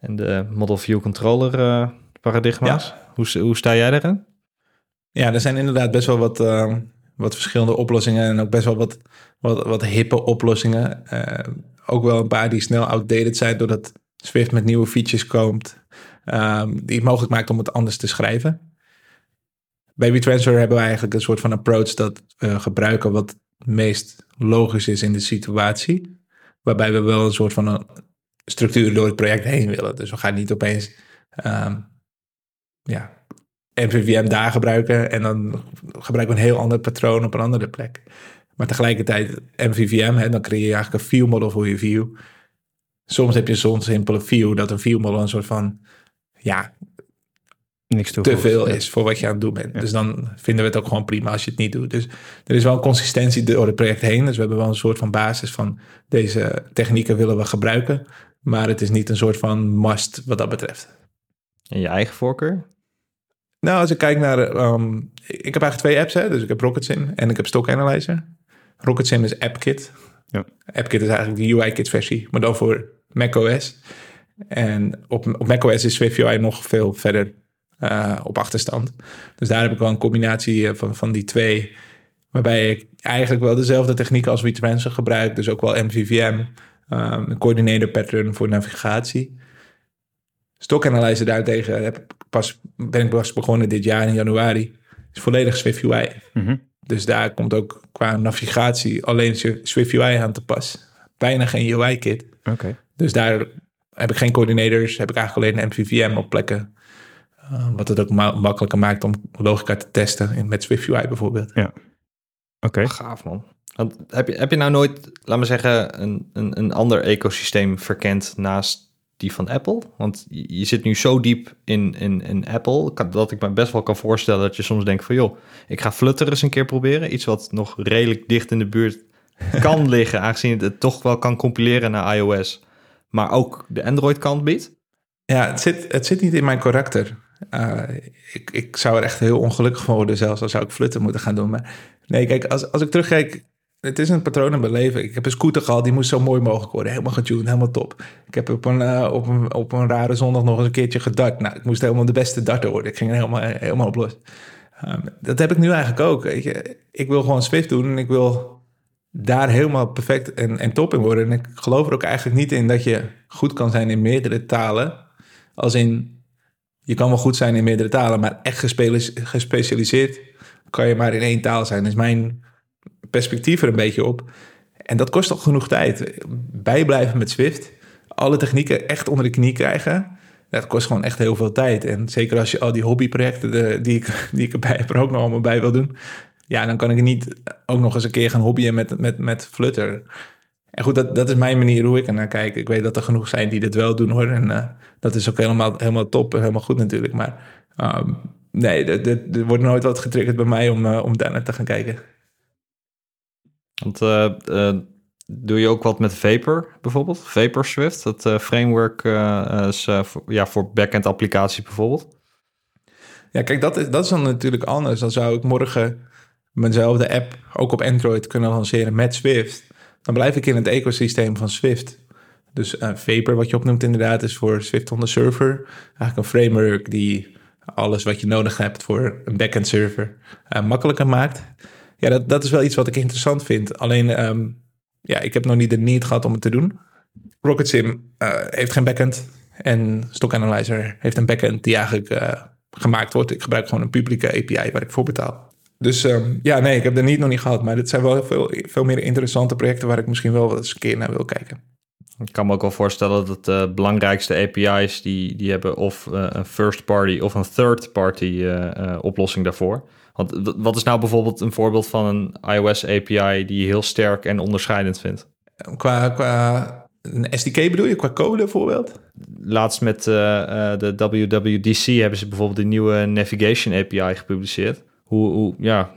en de Model View Controller paradigma's. Ja. Hoe, hoe sta jij daarin? Ja, er zijn inderdaad best wel wat, uh, wat verschillende oplossingen en ook best wel wat, wat, wat hippe oplossingen. Uh, ook wel een paar die snel outdated zijn doordat Swift met nieuwe features komt um, die het mogelijk maakt om het anders te schrijven. Bij WeTransfer hebben we eigenlijk een soort van approach dat we gebruiken wat meest logisch is in de situatie. Waarbij we wel een soort van een structuur door het project heen willen. Dus we gaan niet opeens um, ja, MVVM daar gebruiken en dan gebruiken we een heel ander patroon op een andere plek. Maar tegelijkertijd MVVM, hè, dan creëer je eigenlijk een view model voor je view. Soms heb je zo'n simpele view dat een view model een soort van ja, Niks te veel is voor wat je aan het doen bent. Ja. Dus dan vinden we het ook gewoon prima als je het niet doet. Dus er is wel consistentie door het project heen. Dus we hebben wel een soort van basis van deze technieken willen we gebruiken. Maar het is niet een soort van must wat dat betreft. En je eigen voorkeur? Nou, als ik kijk naar... Um, ik heb eigenlijk twee apps, hè. Dus ik heb RocketSim en ik heb Stock Analyzer. RocketSim is AppKit. Ja. AppKit is eigenlijk de UI-kit versie, maar dan voor macOS. En op, op macOS is Swift UI nog veel verder uh, op achterstand. Dus daar heb ik wel een combinatie van, van die twee... waarbij ik eigenlijk wel dezelfde technieken als WeTransfer gebruik. Dus ook wel MVVM, um, een coordinator pattern voor navigatie... Stock Analyzer daartegen heb pas, ben ik pas begonnen dit jaar in januari. is volledig Swift UI. Mm-hmm. Dus daar komt ook qua navigatie alleen Swift UI aan te pas. Bijna geen UI-kit. Okay. Dus daar heb ik geen coördinators. Heb ik eigenlijk alleen een MVVM op plekken. Uh, wat het ook ma makkelijker maakt om logica te testen. Met Swift UI bijvoorbeeld. Ja. Oké. Gaaf man. Want heb, je, heb je nou nooit, laat me zeggen, een, een, een ander ecosysteem verkend naast die van Apple? Want je, zit nu zo diep in, in, in Apple dat ik me best wel kan voorstellen dat je soms denkt van joh, ik ga Flutter eens een keer proberen. Iets wat nog redelijk dicht in de buurt kan liggen, aangezien het toch wel kan compileren naar iOS. Maar ook de Android kant biedt. Ja, het zit, het zit niet in mijn karakter. Eh, ik, ik zou er echt heel ongelukkig van worden, zelfs al zou ik flutten moeten gaan doen. Maar nee, kijk, als, als ik terugkijk, het is een patroon in mijn leven. Ik heb een scooter gehad, die moest zo mooi mogelijk worden. Helemaal getuned, helemaal top. Ik heb op een, eh, op een, op een rare zondag nog eens een keertje gedart. Nou, ik moest helemaal de beste darter worden. Ik ging er helemaal, helemaal op los. Ehm, dat heb ik nu eigenlijk ook. Ik wil gewoon Swift doen en ik wil daar helemaal perfect en, en top in worden. En ik geloof er ook eigenlijk niet in dat je goed kan zijn in meerdere talen. Als in, je kan wel goed zijn in meerdere talen, maar echt gespecialiseerd kan je maar in één taal zijn. is mijn perspectief er een beetje op. En dat kost al genoeg tijd. Bijblijven met Swift, alle technieken echt onder de knie krijgen. Dat kost gewoon echt heel veel tijd. En zeker als je al die hobbyprojecten de, die, ik, die ik erbij heb er ook nog allemaal bij wil doen. Ja, dan kan ik niet ook nog eens een keer gaan hobbyen met, met, met Flutter. En goed, dat, dat is mijn manier hoe ik er naar kijk. Ik weet dat er genoeg zijn die dit wel doen hoor. En eh, dat is ook helemaal, helemaal top en helemaal goed natuurlijk. Maar ehm, nee, er wordt nooit wat getriggerd bij mij om, eh, om daar naar te gaan kijken. Want eh, eh, doe je ook wat met Vapor bijvoorbeeld? Vapor Swift, dat eh, framework is ja, voor backend applicaties bijvoorbeeld. Ja, kijk, dat is, dat is dan natuurlijk anders. Dan zou ik morgen mijnzelfde app ook op Android kunnen lanceren met Swift. Dan blijf ik in het ecosysteem van Swift. Dus Vapor, wat je opnoemt inderdaad, is voor Swift on the server. Eigenlijk een framework die alles wat je nodig hebt voor een backend server makkelijker maakt. Ja, dat, dat is wel iets wat ik interessant vind. Alleen, ehm, ja, ik heb nog niet de need gehad om het te doen. Rocket Sim eh, heeft geen backend. En Stock Analyzer heeft een backend die eigenlijk eh, gemaakt wordt. Ik gebruik gewoon een publieke API waar ik voor betaal. Dus ehm, ja, nee, ik heb de niet nog niet gehad. Maar dit zijn wel veel, veel meer interessante projecten waar ik misschien wel eens een keer naar wil kijken. Ik kan me ook wel voorstellen dat de belangrijkste API's, die, die hebben of eh, een first party of een third party eh, eh, oplossing daarvoor. Want wat is nou bijvoorbeeld een voorbeeld van een iOS API die je heel sterk en onderscheidend vindt? Qua, qua een SDK bedoel je, qua code bijvoorbeeld? Laatst met eh, eh, de WWDC hebben ze bijvoorbeeld die nieuwe Navigation API gepubliceerd. Hoe, hoe, ja,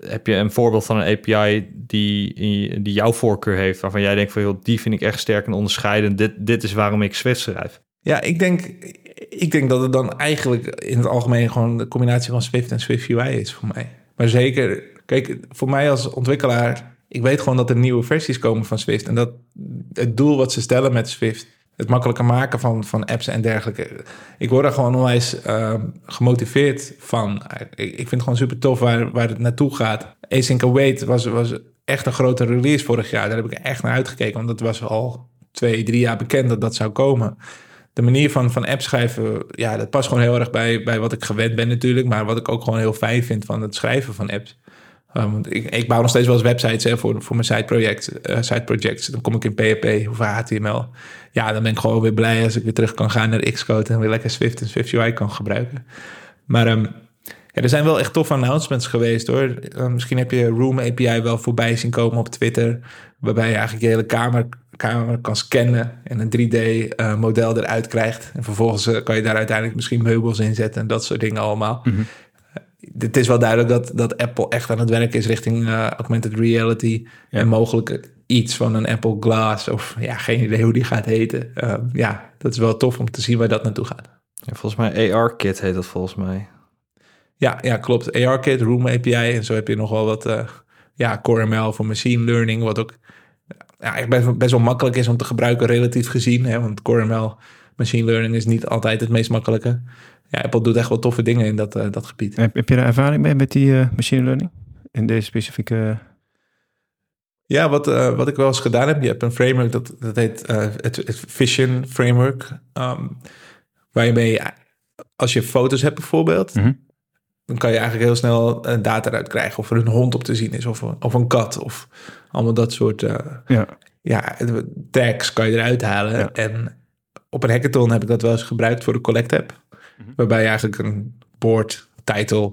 heb je een voorbeeld van een API die, die jouw voorkeur heeft, waarvan jij denkt van, joh, die vind ik echt sterk en onderscheidend. Dit, dit is waarom ik Swift schrijf. Ja, ik denk, ik denk dat het dan eigenlijk in het algemeen gewoon de combinatie van Swift en Swift UI is voor mij. Maar zeker, kijk, voor mij als ontwikkelaar, ik weet gewoon dat er nieuwe versies komen van Swift. En dat het doel wat ze stellen met Swift, het makkelijker maken van, van apps en dergelijke. Ik word er gewoon onwijs uh, gemotiveerd van. Ik, ik vind het gewoon super tof waar, waar het naartoe gaat. Async Await was, was echt een grote release vorig jaar. Daar heb ik echt naar uitgekeken, want dat was al twee, drie jaar bekend dat dat zou komen de manier van, van app schrijven, ja, dat past gewoon heel erg bij, bij wat ik gewend ben natuurlijk. Maar wat ik ook gewoon heel fijn vind van het schrijven van apps. Um, want ik, ik bouw nog steeds wel eens websites hè, voor, voor mijn sideproject, uh, side projects. Dan kom ik in PHP of HTML. Ja, dan ben ik gewoon weer blij als ik weer terug kan gaan naar Xcode en weer lekker Swift en Swift UI kan gebruiken. Maar um, ja, er zijn wel echt toffe announcements geweest hoor. Uh, misschien heb je Room API wel voorbij zien komen op Twitter. Waarbij je eigenlijk je hele kamer, kamer kan scannen en een 3D-model uh, eruit krijgt. En vervolgens uh, kan je daar uiteindelijk misschien meubels in zetten en dat soort dingen allemaal. Mm -hmm. Het is wel duidelijk dat, dat Apple echt aan het werk is richting uh, augmented reality. Ja. En mogelijk iets van een Apple Glass of ja, geen idee hoe die gaat heten. ja, dat is wel tof om te zien waar dat naartoe gaat. Ja, volgens mij AR-kit heet dat volgens mij. Ja, ja klopt. AR-kit, Room API en zo heb je nog wel wat... Uh, ja, CoreML voor machine learning, wat ook ja, best, best wel makkelijk is om te gebruiken relatief gezien. Hè, want CoreML machine learning is niet altijd het meest makkelijke. Ja, Apple doet echt wel toffe dingen in dat, uh, dat gebied. Heb, heb je daar ervaring mee met die uh, machine learning? In deze specifieke... Ja, wat, uh, wat ik wel eens gedaan heb. Je hebt een framework, dat, dat heet het, het Vision Framework. Um, waar je mee, als je foto's hebt bijvoorbeeld... Mm -hmm dan kan je eigenlijk heel snel data eruit krijgen. Of er een hond op te zien is, of, of een kat. Of allemaal dat soort uh, ja. Ja, tags kan je eruit halen. Ja. En op een hackathon heb ik dat wel eens gebruikt voor de Collect app. Mm -hmm. Waarbij je eigenlijk een board, title,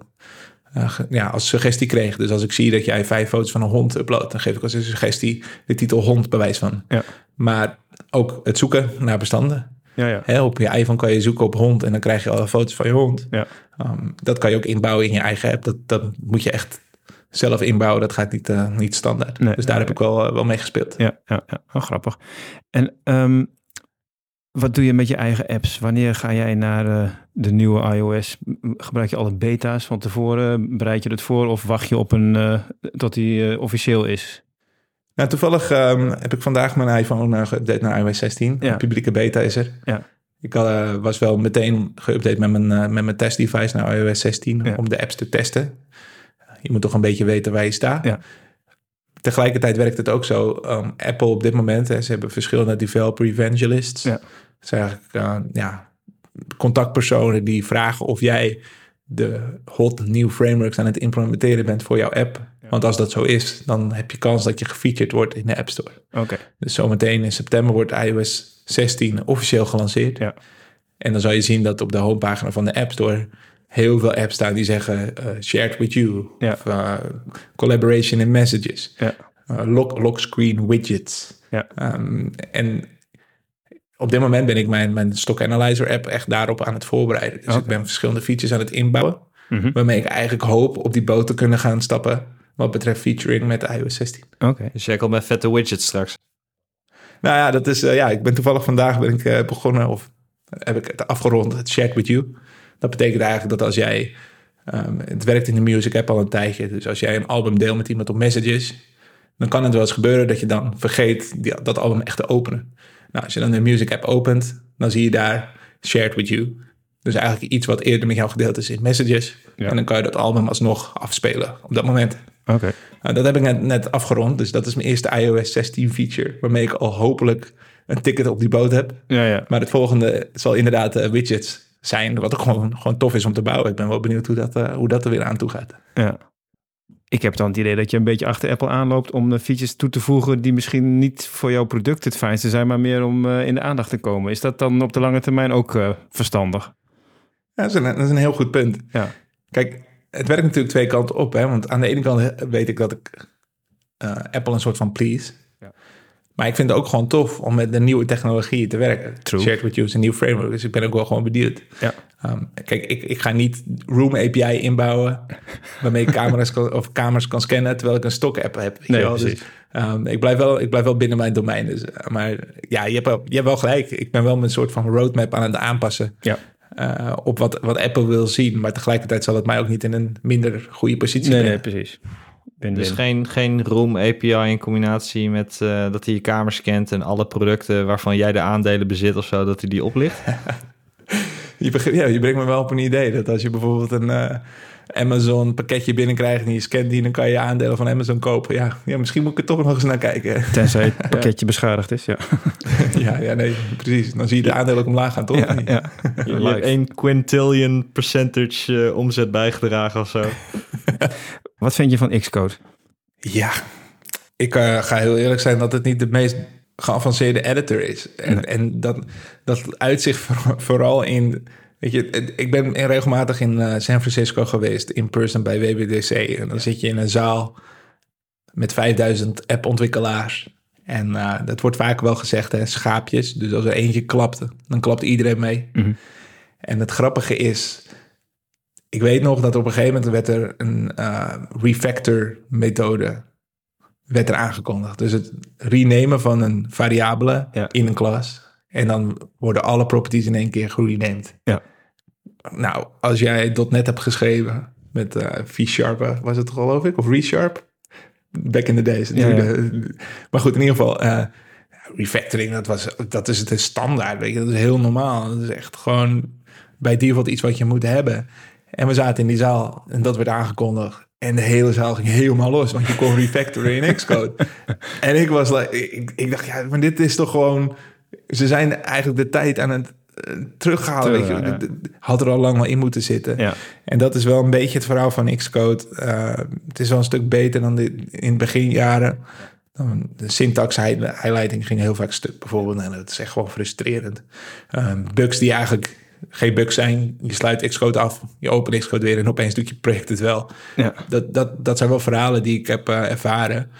eh, ja, als suggestie kreeg. Dus als ik zie dat jij vijf foto's van een hond uploadt, dan geef ik als een suggestie de titel hond bewijs van. Ja. Maar ook het zoeken naar bestanden. Ja, ja. Hè, op je iPhone kan je zoeken op hond en dan krijg je alle foto's van je hond. Ja. Ehm, dat kan je ook inbouwen in je eigen app. Dat, dat moet je echt zelf inbouwen. Dat gaat niet, eh, niet standaard. Nee, dus daar nee. heb ik wel, eh, wel mee gespeeld. Ja, ja, ja. Oh, grappig. En ehm, wat doe je met je eigen apps? Wanneer ga jij naar eh, de nieuwe iOS? Gebruik je alle beta's van tevoren? Bereid je het voor? Of wacht je op een, tot die officieel is? Nou, toevallig ehm, heb ik vandaag mijn iPhone uh, geüpdate naar iOS 16. Ja. Publieke beta is er. Ja. Ik eh, was wel meteen geüpdate met mijn, eh, met mijn testdevice naar iOS 16 Ja. om de apps te testen. Je moet toch een beetje weten waar je staat. Ja. Tegelijkertijd werkt het ook zo. ehm, Apple op dit moment, hè, ze hebben verschillende developer evangelists. Ja. Dat zijn eigenlijk eh, ja, contactpersonen die vragen of jij de hot nieuw frameworks aan het implementeren bent voor jouw app. Want als dat zo is, dan heb je kans dat je gefeatured wordt in de App Store. Oké. Dus zometeen in september wordt iOS 16 officieel gelanceerd. Ja. En dan zal je zien dat op de homepagina van de App Store heel veel apps staan die zeggen eh, shared with you. Ja. Of eh, collaboration in messages. Ja. eh, lock, lock screen widgets. Ja. Ehm, en op dit moment ben ik mijn, mijn Stock Analyzer app echt daarop aan het voorbereiden. Dus ik ben verschillende features aan het inbouwen. Mhm. Waarmee ik eigenlijk hoop op die boot te kunnen gaan stappen. Wat betreft featuring met iOS 16. Oké. Dus jij komt met vette widgets straks. Nou ja, dat is, eh, ja, ik ben toevallig vandaag ben ik, eh, begonnen, of heb ik het afgerond, het Shared With You. Dat betekent eigenlijk dat als jij, ehm, het werkt in de Music app al een tijdje, dus als jij een album deelt met iemand op Messages, dan kan het wel eens gebeuren dat je dan vergeet die, dat album echt te openen. Nou, als je dan de Music app opent, dan zie je daar Shared With You. Dus eigenlijk iets wat eerder met jou gedeeld is in Messages. Ja. En dan kan je dat album alsnog afspelen op dat moment. Oké. Nou, dat heb ik net, net afgerond. Dus dat is mijn eerste iOS 16 feature. Waarmee ik al hopelijk een ticket op die boot heb. Ja, ja. Maar het volgende zal inderdaad eh, widgets zijn. Wat ook gewoon, gewoon tof is om te bouwen. Ik ben wel benieuwd hoe dat, eh, hoe dat er weer aan toe gaat. Ja. Ik heb dan het idee dat je een beetje achter Apple aanloopt om de features toe te voegen die misschien niet voor jouw product het fijnste zijn, maar meer om eh, in de aandacht te komen. Is dat dan op de lange termijn ook eh, verstandig? Ja, dat, is een, dat is een heel goed punt. Ja. Kijk, het werkt natuurlijk twee kanten op. Hè? Want aan de ene kant weet ik dat ik eh, Apple een soort van please. Ja. Maar ik vind het ook gewoon tof om met de nieuwe technologie te werken. True. Shared with you is een nieuw framework. Dus ik ben ook wel gewoon benieuwd. Ja. Ehm, kijk, ik, ik ga niet Room API inbouwen waarmee ik camera's kan, of kamers kan scannen terwijl ik een stock app heb. Nee, wel? Dus, ehm, ik, blijf wel, ik blijf wel binnen mijn domein. Dus, eh, maar ja, je hebt, wel, je hebt wel gelijk. Ik ben wel met een soort van roadmap aan het aanpassen Ja. Eh, op wat, wat Apple wil zien. Maar tegelijkertijd zal het mij ook niet in een minder goede positie Nee, nee, brengen. precies. Win, Dus geen, geen Room API in combinatie met eh, dat hij je kamer scant en alle producten waarvan jij de aandelen bezit of zo, dat hij die oplicht. Je, begint- ja, je brengt me wel op een idee dat als je bijvoorbeeld een eh, Amazon pakketje binnenkrijgt en je scant die, dan kan je aandelen van Amazon kopen. Ja, ja misschien moet ik er toch nog eens naar kijken. Tenzij het pakketje beschadigd is, ja. ja, ja, nee, precies. Dan zie je de aandelen ook omlaag gaan, toch? ja, ja. Je, je hebt één quintillion percentage eh, omzet bijgedragen of zo. Wat vind je van Xcode? Ja, ik eh, ga heel eerlijk zijn dat het niet de meest geavanceerde editor is. En, en dat, dat uitzicht voor- vooral in... Weet je, ik ben regelmatig in eh, San Francisco geweest, in person bij WWDC. En dan zit je in een zaal met 5000 appontwikkelaars. En eh, dat wordt vaak wel gezegd, hè, schaapjes. Dus als er eentje klapte, dan klapt iedereen mee. Mhm. En het grappige is, ik weet nog dat op een gegeven moment werd er een eh, refactor methode werd er aangekondigd. Dus het renamen van een variabele Ja. in een klas. En dan worden alle properties in één keer gerenamed. Ja. Nou, als jij .NET hebt geschreven met eh V-Sharp, eh, was het geloof ik? Of ReSharp? Back in the days. Ja, ja. De- Maar goed, in ieder geval... eh, refactoring, dat, was, dat is het standaard. Weet je? Dat is heel normaal. Dat is echt gewoon bij default iets wat je moet hebben. En we zaten in die zaal en dat werd aangekondigd. En de hele zaal ging helemaal los, want je kon refactoren in Xcode. en ik was like, ik, ik dacht, ja, maar dit is toch gewoon... Ze zijn eigenlijk de tijd aan het eh, terughalen. Weet je? Terug, ja. D- d- Had er al lang wel in moeten zitten. Ja. En dat is wel een beetje het verhaal van Xcode. Eh, het is wel een stuk beter dan de, in het beginjaren. De syntax hi- highlighting ging heel vaak stuk bijvoorbeeld. En dat is echt gewoon frustrerend. Ehm, bugs die eigenlijk geen bugs zijn. Je sluit Xcode af, je opent Xcode weer en opeens doet je project het wel. Ja. Dat, dat, dat zijn wel verhalen die ik heb eh, ervaren.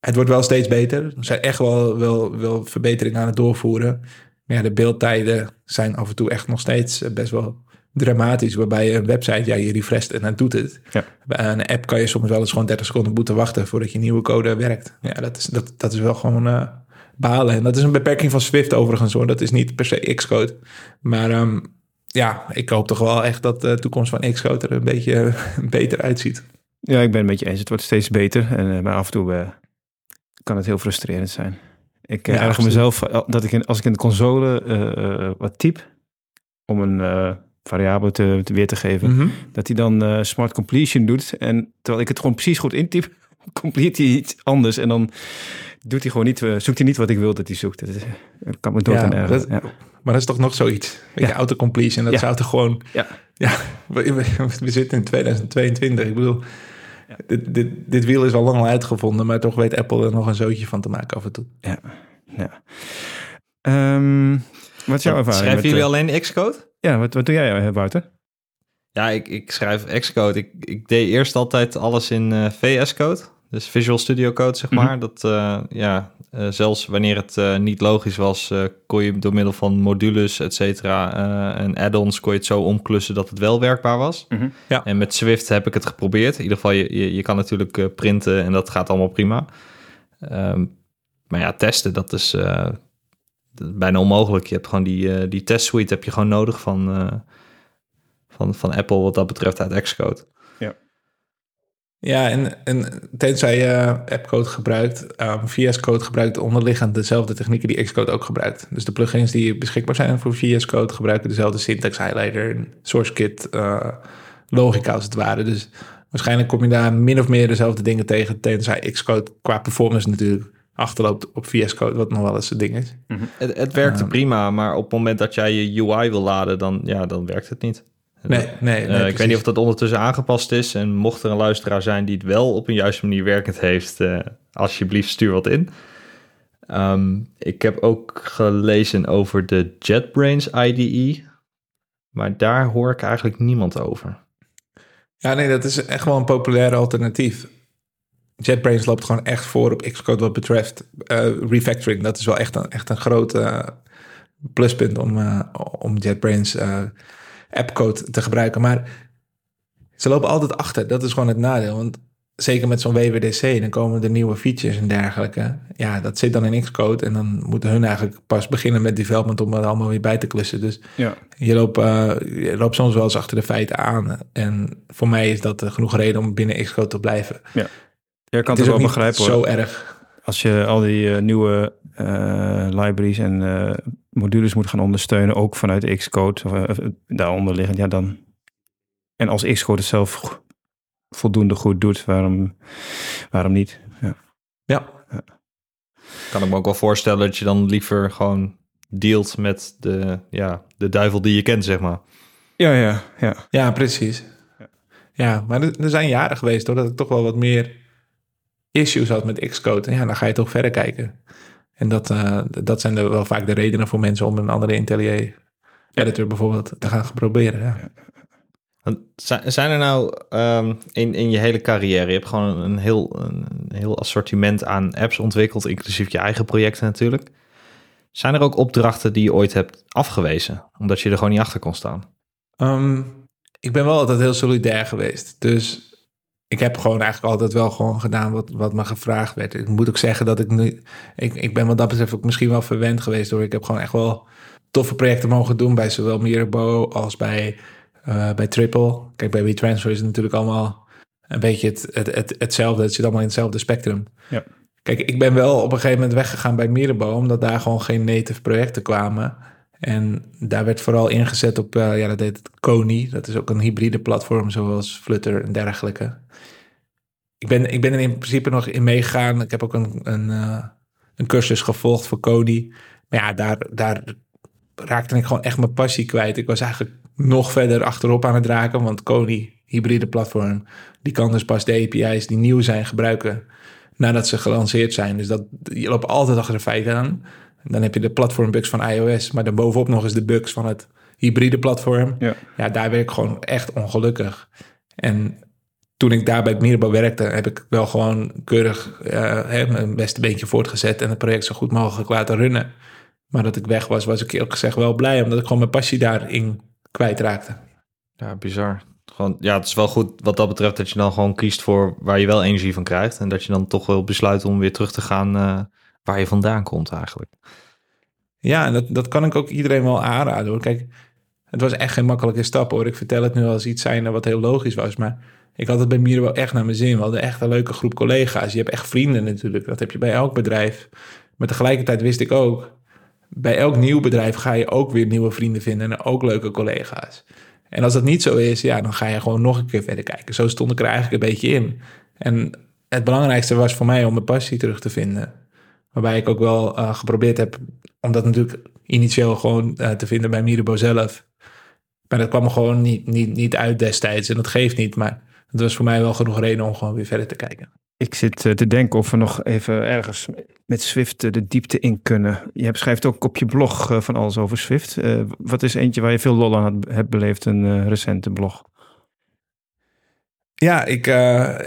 Het wordt wel steeds beter. Er zijn echt wel, wel, wel verbeteringen aan het doorvoeren. Maar ja, de beeldtijden zijn af en toe echt nog steeds eh, best wel dramatisch. Waarbij een website, ja, je refresht en dan doet het. Ja. Bij een app kan je soms wel eens gewoon 30 seconden moeten wachten voordat je nieuwe code werkt. Ja, dat is, dat, dat is wel gewoon eh, balen. En dat is een beperking van Swift overigens hoor. Dat is niet per se Xcode. Maar ehm, ja, ik hoop toch wel echt dat de toekomst van Xcode er een beetje beter uitziet. Ja, ik ben het met je eens. Het wordt steeds beter. En, eh, maar af en toe eh, kan het heel frustrerend zijn. Ik Ja, ja, erger mezelf eh, dat ik in, als ik in de console eh, eh, wat typ om een eh, variabele te, te weer te geven, Mhm. dat hij dan eh, smart completion doet. En terwijl ik het gewoon precies goed intyp, complete hij iets anders. En dan doet hij gewoon niet, eh, zoekt hij niet wat ik wil dat hij zoekt. Dat, is, dat kan me dood Ja, dat- Ja. Maar dat is toch nog zoiets. Weet Ja. autocompletion, dat zou toch gewoon... Ja. Ja, we zitten in 2022. Ik bedoel, dit, dit, dit wiel is al lang al uitgevonden... maar toch weet Apple er nog een zootje van te maken af en toe. ja. Ehm, wat is jouw ervaring? Schrijven met, jullie eh, alleen Xcode? Ja, wat, wat doe jij, eh, Wouter? Ja, ik, ik schrijf Xcode. Ik, ik deed eerst altijd alles in eh, VS Code. Dus Visual Studio Code, zeg Mhm. maar. Dat, eh, ja, eh, zelfs wanneer het eh, niet logisch was, kon je door middel van modules, et cetera, en add-ons, kon je het zo omklussen dat het wel werkbaar was. Mhm. Ja. En met Swift heb ik het geprobeerd. In ieder geval, je, je, je kan natuurlijk printen en dat gaat allemaal prima. Ehm, maar ja, testen, dat is, dat is bijna onmogelijk. Je hebt gewoon die, die test suite heb je gewoon nodig van, van, van Apple wat dat betreft uit Xcode. Ja, en, en tenzij je appcode gebruikt... ehm, VS Code gebruikt onderliggend dezelfde technieken die Xcode ook gebruikt. Dus de plugins die beschikbaar zijn voor VS Code... gebruiken dezelfde syntax highlighter en SourceKit eh, logica als het ware. Dus waarschijnlijk kom je daar min of meer dezelfde dingen tegen... tenzij Xcode qua performance natuurlijk achterloopt op VS Code... wat nog wel eens een ding is. Het, het werkte Ehm. prima, maar op het moment dat jij je UI wil laden, dan, ja, dan werkt het niet. Nee, nee, nee Eh, ik weet niet of dat ondertussen aangepast is. En mocht er een luisteraar zijn die het wel op een juiste manier werkend heeft, eh, alsjeblieft stuur wat in. Ehm, ik heb ook gelezen over de JetBrains IDE, maar daar hoor ik eigenlijk niemand over. Ja, nee, dat is echt wel een populair alternatief. JetBrains loopt gewoon echt voor op Xcode wat betreft eh, refactoring. Dat is wel echt een, echt een groot pluspunt om, om JetBrains appcode te gebruiken. Maar ze lopen altijd achter. Dat is gewoon het nadeel. Want zeker met zo'n WWDC, dan komen er nieuwe features en dergelijke. Ja, dat zit dan in Xcode. En dan moeten hun eigenlijk pas beginnen met development om het allemaal weer bij te klussen. Dus Ja. je loopt, eh, je loopt soms wel eens achter de feiten aan. En voor mij is dat eh, genoeg reden om binnen Xcode te blijven. Je kan het wel ook niet begrijpen hoor. zo erg. Als je al die eh, nieuwe eh, libraries en eh, modules moet gaan ondersteunen, ook vanuit Xcode, of, daaronder liggend, ja dan. En als Xcode het zelf voldoende goed doet, waarom, waarom niet? Ja. Ja, Kan ik me ook wel voorstellen dat je dan liever gewoon dealt met de, ja, de duivel die je kent, zeg maar. Ja, ja, ja. ja precies. Ja, maar er, er zijn jaren geweest hoor, dat ik toch wel wat meer issues had met Xcode. En ja, dan ga je toch verder kijken. En dat, eh, dat zijn er wel vaak de redenen voor mensen om een andere IntelliJ editor bijvoorbeeld te gaan proberen. Ja. Want Zijn zijn er nou ehm, in, in je hele carrière, je hebt gewoon een heel, een heel assortiment aan apps ontwikkeld, inclusief je eigen projecten natuurlijk. Zijn er ook opdrachten die je ooit hebt afgewezen, omdat je er gewoon niet achter kon staan? Ehm, ik ben wel altijd heel solidair geweest. Dus ik heb gewoon eigenlijk altijd wel gewoon gedaan wat, wat me gevraagd werd. Ik moet ook zeggen dat ik nu... Ik, ik ben wat dat betreft ook misschien wel verwend geweest hoor. Ik heb gewoon echt wel toffe projecten mogen doen bij zowel Mirabeau als bij, eh, bij Triple. Kijk, bij WeTransfer is het natuurlijk allemaal een beetje het, het, het, hetzelfde. Het zit allemaal in hetzelfde spectrum. Ja. Kijk, ik ben wel op een gegeven moment weggegaan bij Mirabeau... omdat daar gewoon geen native projecten kwamen... En daar werd vooral ingezet op, eh, ja, dat heet het Kony. Dat is ook een hybride platform zoals Flutter en dergelijke. Ik ben, ik ben er in principe nog in meegegaan. Ik heb ook een, een, eh, een cursus gevolgd voor Kony. Maar ja, daar, daar raakte ik gewoon echt mijn passie kwijt. Ik was eigenlijk nog verder achterop aan het raken. Want Kony, hybride platform, die kan dus pas de API's die nieuw zijn gebruiken nadat ze gelanceerd zijn. Dus dat, je loopt altijd achter de feiten aan. Dan heb je de platformbugs van iOS, maar dan bovenop nog eens de bugs van het hybride platform. Ja. ja, daar werd ik gewoon echt ongelukkig. En toen ik daar bij het Mirabeau werkte, heb ik wel gewoon keurig eh, hè, mijn beste beentje voortgezet en het project zo goed mogelijk laten runnen. Maar dat ik weg was, was ik ook gezegd wel blij, omdat ik gewoon mijn passie daarin kwijtraakte. Ja, bizar. Gewoon, ja, het is wel goed wat dat betreft dat je dan gewoon kiest voor waar je wel energie van krijgt. En dat je dan toch wel besluit om weer terug te gaan eh, waar je vandaan komt eigenlijk. Ja, en dat, dat kan ik ook iedereen wel aanraden. Kijk, het was echt geen makkelijke stap hoor. Ik vertel het nu als iets zijn wat heel logisch was, maar ik had het bij Miro wel echt naar mijn zin. We hadden echt een leuke groep collega's. Je hebt echt vrienden natuurlijk. Dat heb je bij elk bedrijf. Maar tegelijkertijd wist ik ook, bij elk nieuw bedrijf ga je ook weer nieuwe vrienden vinden en ook leuke collega's. En als dat niet zo is, ja, dan ga je gewoon nog een keer verder kijken. Zo stond ik er eigenlijk een beetje in. En het belangrijkste was voor mij om mijn passie terug te vinden. Waarbij ik ook wel uh, geprobeerd heb om dat natuurlijk initieel gewoon uh, te vinden bij Mirabeau zelf. Maar dat kwam er gewoon niet, niet, niet uit destijds. En dat geeft niet. Maar het was voor mij wel genoeg reden om gewoon weer verder te kijken. Ik zit uh, te denken of we nog even ergens met Swift de diepte in kunnen. Je schrijft ook op je blog van alles over Swift. Wat is eentje waar je veel lol aan hebt beleefd, een recente blog? Ja, ik,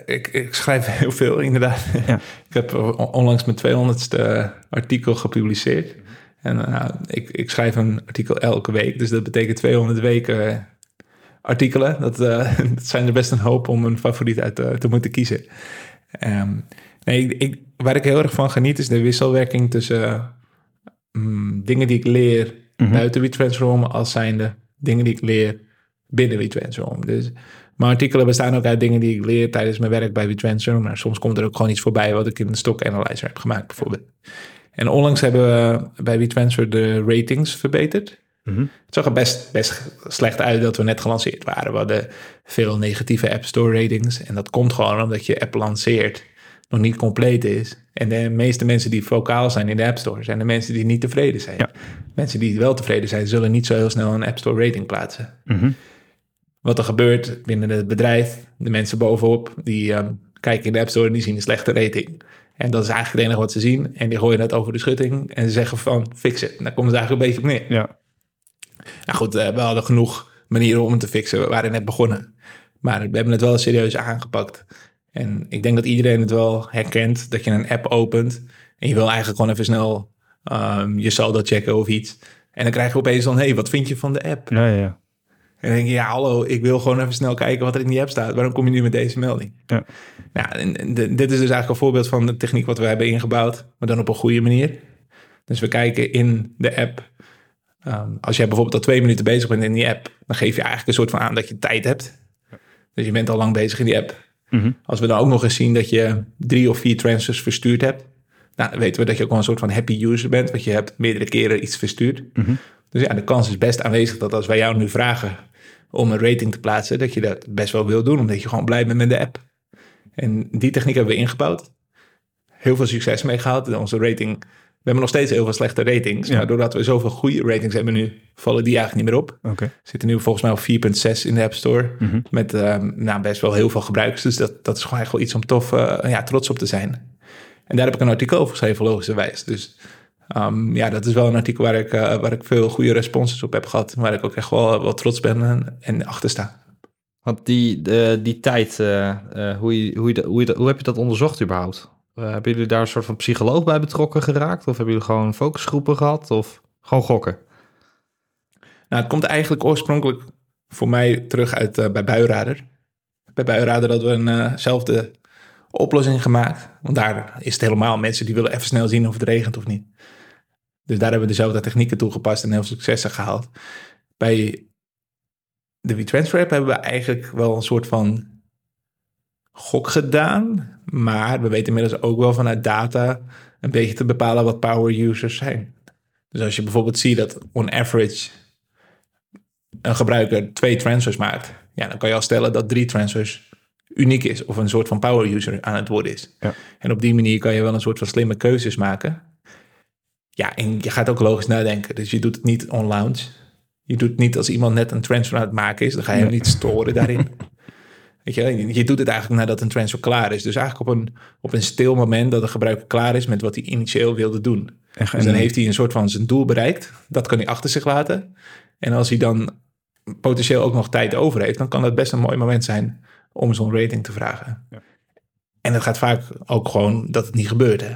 ik, ik, schrijf heel veel inderdaad. Ja. ik heb onlangs mijn 200ste artikel gepubliceerd. En ik, ik schrijf een artikel elke week, dus dat betekent 200 weken artikelen. Dat, dat zijn er best een hoop om een favoriet uit te, te moeten kiezen. Um, nee, ik, waar ik heel erg van geniet is de wisselwerking tussen um, dingen die ik leer mm-hmm. buiten WeTransform als zijnde dingen die ik leer binnen WeTransform. Dus mijn artikelen bestaan ook uit dingen die ik leer tijdens mijn werk bij WeTransform. Maar soms komt er ook gewoon iets voorbij wat ik in een stock analyzer heb gemaakt bijvoorbeeld. En onlangs hebben we bij WeTransfer de ratings verbeterd. Mm-hmm. Het zag er best, best slecht uit dat we net gelanceerd waren. We hadden veel negatieve App Store ratings. En dat komt gewoon omdat je app lanceert nog niet compleet is. En de meeste mensen die vocaal zijn in de App Store zijn de mensen die niet tevreden zijn. Ja. Mensen die wel tevreden zijn, zullen niet zo heel snel een App Store rating plaatsen. Mm-hmm. Wat er gebeurt binnen het bedrijf, de mensen bovenop, die um, kijken in de App Store en die zien een slechte rating. En dat is eigenlijk het enige wat ze zien. En die gooien het over de schutting en ze zeggen van fix het. Daar komt het eigenlijk een beetje op neer. Ja. Nou goed, we hadden genoeg manieren om het te fixen. We waren net begonnen. Maar we hebben het wel serieus aangepakt. En ik denk dat iedereen het wel herkent dat je een app opent. En je wil eigenlijk gewoon even snel um, je saldo checken of iets. En dan krijg je opeens dan, hé, hey, wat vind je van de app? Ja, ja. En denk je, ja, hallo, ik wil gewoon even snel kijken wat er in die app staat. Waarom kom je nu met deze melding? Ja. Nou, en, en dit is dus eigenlijk een voorbeeld van de techniek wat we hebben ingebouwd. Maar dan op een goede manier. Dus we kijken in de app Um, als jij bijvoorbeeld al twee minuten bezig bent in die app, dan geef je eigenlijk een soort van aan dat je tijd hebt. Dus je bent al lang bezig in die app. Mm-hmm. Als we dan ook nog eens zien dat je drie of vier transfers verstuurd hebt, nou, dan weten we dat je ook wel een soort van happy user bent, want je hebt meerdere keren iets verstuurd. Mm-hmm. Dus ja, de kans is best aanwezig dat als wij jou nu vragen om een rating te plaatsen, dat je dat best wel wil doen, omdat je gewoon blij bent met de app. En die techniek hebben we ingebouwd. Heel veel succes mee gehad. Onze rating we hebben nog steeds heel veel slechte ratings. Ja. Maar doordat we zoveel goede ratings hebben nu, vallen die eigenlijk niet meer op. Oké. Zitten nu volgens mij op 4,6 in de App Store. Mhm. Met um, nou, best wel heel veel gebruikers. Dus dat, dat is gewoon echt wel iets om tof uh, ja, trots op te zijn. En daar heb ik een artikel over geschreven, logischerwijs. Dus um, ja, dat is wel een artikel waar ik, uh, waar ik veel goede responses op heb gehad. Waar ik ook echt wel, wel trots ben en, en achter sta. Want die, de, die tijd, uh, hoe, je, hoe, je, hoe, je, hoe heb je dat onderzocht überhaupt? Hebben jullie daar een soort van psycholoog bij betrokken geraakt? Of hebben jullie gewoon focusgroepen gehad? Of gewoon gokken? Nou, het komt eigenlijk oorspronkelijk voor mij terug uit bij Buirader. Bij Buirader hadden we eenzelfde oplossing gemaakt. Want daar is het helemaal mensen die willen even snel zien of het regent of niet. Dus daar hebben we dezelfde technieken toegepast en heel veel successen gehaald. Bij de WeTransfer app hebben we eigenlijk wel een soort van gok gedaan. Maar we weten inmiddels ook wel vanuit data een beetje te bepalen wat power users zijn. Dus als je bijvoorbeeld ziet dat on average een gebruiker twee transfers maakt, ja, dan kan je al stellen dat drie transfers uniek is of een soort van power user aan het worden is. Ja. En op die manier kan je wel een soort van slimme keuzes maken. Ja, en je gaat ook logisch nadenken. Dus je doet het niet on launch. Je doet het niet als iemand net een transfer aan het maken is, dan ga je hem niet storen daarin. Weet je, je doet het eigenlijk nadat een transfer klaar is. Dus eigenlijk op een, op een stil moment dat de gebruiker klaar is met wat hij initieel wilde doen. En, Dus dan heeft hij een soort van zijn doel bereikt. Dat kan hij achter zich laten. En als hij dan potentieel ook nog tijd over heeft, dan kan dat best een mooi moment zijn om zo'n rating te vragen. Ja. En het gaat vaak ook gewoon dat het niet gebeurt. Hè?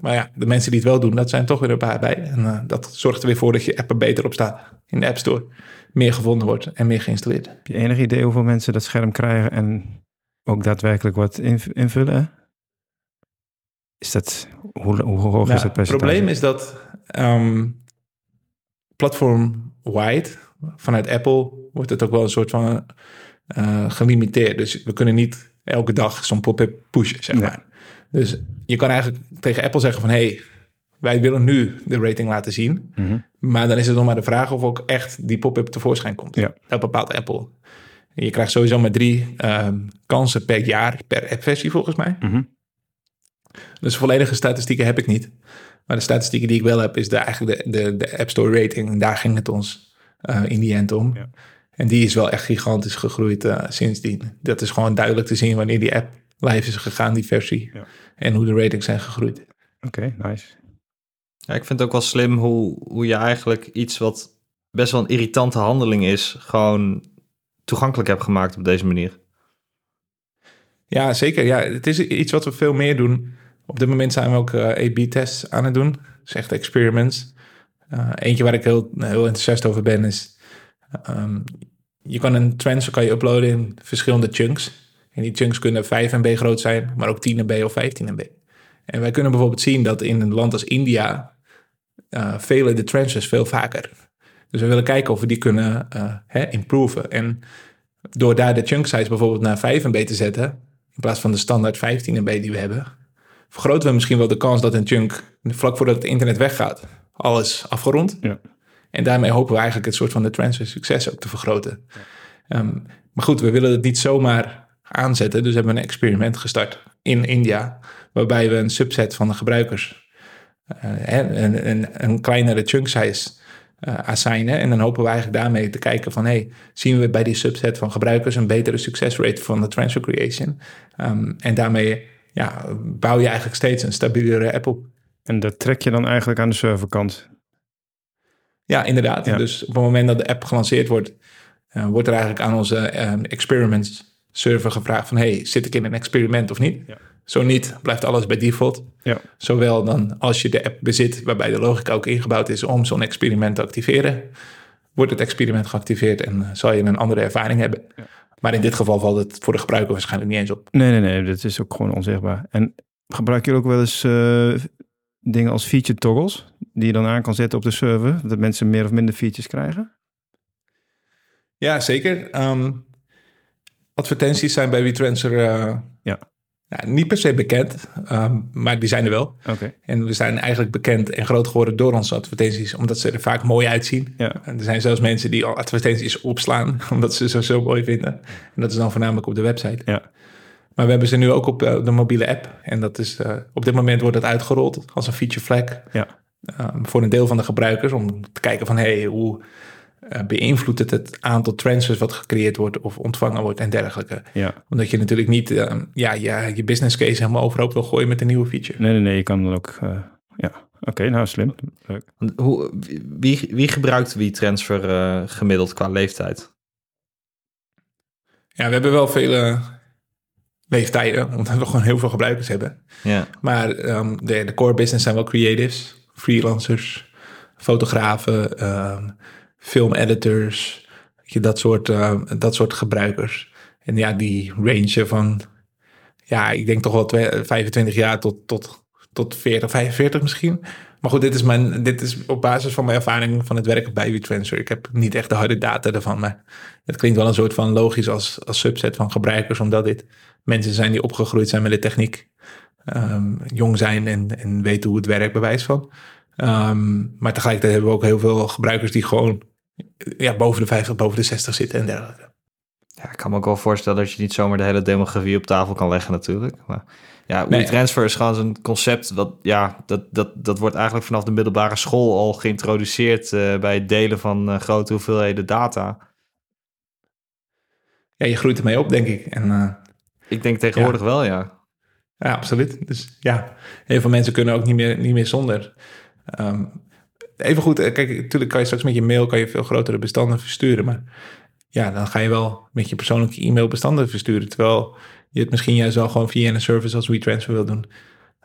Maar ja, de mensen die het wel doen, dat zijn toch weer een paar bij. En eh, dat zorgt er weer voor dat je app er beter op staat in de App Store. Meer gevonden wordt en meer geïnstalleerd. Heb je enig idee hoeveel mensen dat scherm krijgen en ook daadwerkelijk wat inv- invullen? Is dat, hoe, hoe hoog Nou, is dat het percentage? probleem is dat ehm platform-wide, vanuit Apple, wordt het ook wel een soort van eh, gelimiteerd. Dus we kunnen niet elke dag zo'n pop-up pushen, zeg maar. Dus je kan eigenlijk tegen Apple zeggen van... hey, wij willen nu de rating laten zien. Mhm. Maar dan is het nog maar de vraag of ook echt die pop-up tevoorschijn komt. Ja. Dat bepaalt Apple. Je krijgt sowieso maar drie ehm, kansen per jaar per appversie volgens mij. Mhm. Dus volledige statistieken heb ik niet. Maar de statistieken die ik wel heb, is de, eigenlijk de, de, de App Store rating. En daar ging het ons eh, in die end om. Ja. En die is wel echt gigantisch gegroeid eh, sindsdien. Dat is gewoon duidelijk te zien wanneer die app live is gegaan, die versie. Ja. En hoe de ratings zijn gegroeid. Oké, nice. Ja, ik vind het ook wel slim hoe, hoe je eigenlijk iets wat best wel een irritante handeling is, gewoon toegankelijk hebt gemaakt op deze manier. Ja, zeker. Ja, het is iets wat we veel meer doen. Op dit moment zijn we ook eh, A-B-tests aan het doen. Dus echt experiments. Eh, eentje waar ik heel, heel enthousiast over ben is... ehm, je kan een transfer kan je uploaden in verschillende chunks. En die chunks kunnen 5 MB groot zijn, maar ook 10 MB of 15 MB. En wij kunnen bijvoorbeeld zien dat in een land als India... eh velen de transfers veel vaker. Dus we willen kijken of we die kunnen eh hè, improven. En door daar de chunk size bijvoorbeeld naar 5 MB te zetten... in plaats van de standaard 15 MB die we hebben... vergroten we misschien wel de kans dat een chunk... vlak voordat het internet weggaat, alles afgerond. Ja. En daarmee hopen we eigenlijk het soort van de transfer succes ook te vergroten. Ehm, maar goed, we willen het niet zomaar aanzetten. Dus hebben we een experiment gestart in India... waarbij we een subset van de gebruikers... eh, een, een, een kleinere chunk size eh assignen. En dan hopen we eigenlijk daarmee te kijken van... hey, zien we bij die subset van gebruikers... een betere succesrate van de transfer creation? Ehm, en daarmee ja, bouw je eigenlijk steeds een stabielere app op. En dat trek je dan eigenlijk aan de serverkant. Ja, inderdaad. Ja. Dus op het moment dat de app gelanceerd wordt... eh, wordt er eigenlijk aan onze eh, experiments server gevraagd van... hey, zit ik in een experiment of niet? Ja. Zo niet, blijft alles bij default. Ja. Zowel dan als je de app bezit, waarbij de logica ook ingebouwd is om zo'n experiment te activeren, wordt het experiment geactiveerd en eh, zal je een andere ervaring hebben. Maar in dit geval valt het voor de gebruiker waarschijnlijk niet eens op. Nee, nee, nee, dat is ook gewoon onzichtbaar. En gebruiken jullie ook wel eens eh, dingen als feature toggles, die je dan aan kan zetten op de server, dat mensen meer of minder features krijgen? Ja, zeker. Ehm, advertenties zijn bij WeTransfer eh, Ja. niet per se bekend, ehm, maar die zijn er wel. Oké. En we zijn eigenlijk bekend en groot geworden door onze advertenties, omdat ze er vaak mooi uitzien. Ja. En er zijn zelfs mensen die al advertenties opslaan, omdat ze ze zo mooi vinden. En dat is dan voornamelijk op de website. Ja. Maar we hebben ze nu ook op eh, de mobiele app. En dat is, eh, op dit moment wordt het uitgerold als een feature flag Ja. eh, voor een deel van de gebruikers. Om te kijken van, hey, hoe eh, beïnvloedt het het aantal transfers wat gecreëerd wordt of ontvangen wordt en dergelijke. Ja. Omdat je natuurlijk niet eh, ja, ja, je business case helemaal overhoop wil gooien met een nieuwe feature. Nee, nee, nee, je kan dan ook, eh, ja. Oké, nou slim. Leuk. Want Hoe, wie, wie gebruikt WeTransfer eh gemiddeld qua leeftijd? Ja, we hebben wel vele leeftijden, omdat we gewoon heel veel gebruikers hebben. Ja. Maar ehm, de, de core business zijn wel creatives, freelancers, fotografen, ehm film-editors, dat, soort, ehm, dat soort gebruikers. En ja, die range van, ja, ik denk toch wel twee- 25 jaar tot, tot, tot 40, 45 misschien. Maar goed, dit is, mijn, dit is op basis van mijn ervaring van het werken bij WeTransfer. Ik heb niet echt de harde data ervan, maar het klinkt wel een soort van logisch als, als subset van gebruikers, omdat dit mensen zijn die opgegroeid zijn met de techniek ehm, jong zijn en, en weten hoe het werkt, bewijs van. Ehm, maar tegelijkertijd hebben we ook heel veel gebruikers die gewoon ja, boven de 50, boven de 60 zitten en dergelijke. ja, ik kan me ook wel voorstellen dat je niet zomaar de hele demografie op tafel kan leggen natuurlijk. Maar ja, Nee. WeTransfer is gewoon zo'n concept wat, ja, dat, dat, dat wordt eigenlijk vanaf de middelbare school al geïntroduceerd eh, bij het delen van eh, grote hoeveelheden data. Ja, je groeit ermee op, denk ik. En eh, Ik denk tegenwoordig wel, ja. ja, absoluut. Dus ja, heel veel mensen kunnen ook niet meer, niet meer zonder. Ehm, even goed, eh, kijk, natuurlijk kan je straks met je mail kan je veel grotere bestanden versturen. Maar ja, dan ga je wel met je persoonlijke e-mail bestanden versturen. Terwijl je het misschien juist wel gewoon via een service als WeTransfer wil doen.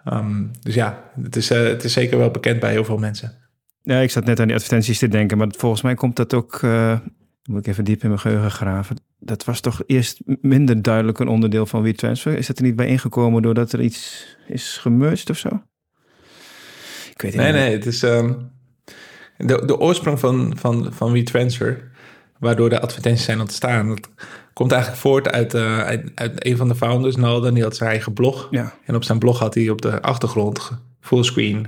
Ehm, dus ja, het is, eh, het is zeker wel bekend bij heel veel mensen. Ja, ik zat net aan die advertenties te denken, maar volgens mij komt dat ook. eh, moet ik even diep in mijn geheugen graven. Dat was toch eerst minder duidelijk een onderdeel van WeTransfer. Is dat er niet bij ingekomen doordat er iets is gemerged of zo? Ik weet het Nee, niet. nee, het is ehm, de, de oorsprong van, van, van WeTransfer, waardoor de advertenties zijn ontstaan. Dat komt eigenlijk voort uit, eh, uit, uit een van de founders, Nalden, die had zijn eigen blog. Ja, En op zijn blog had hij op de achtergrond fullscreen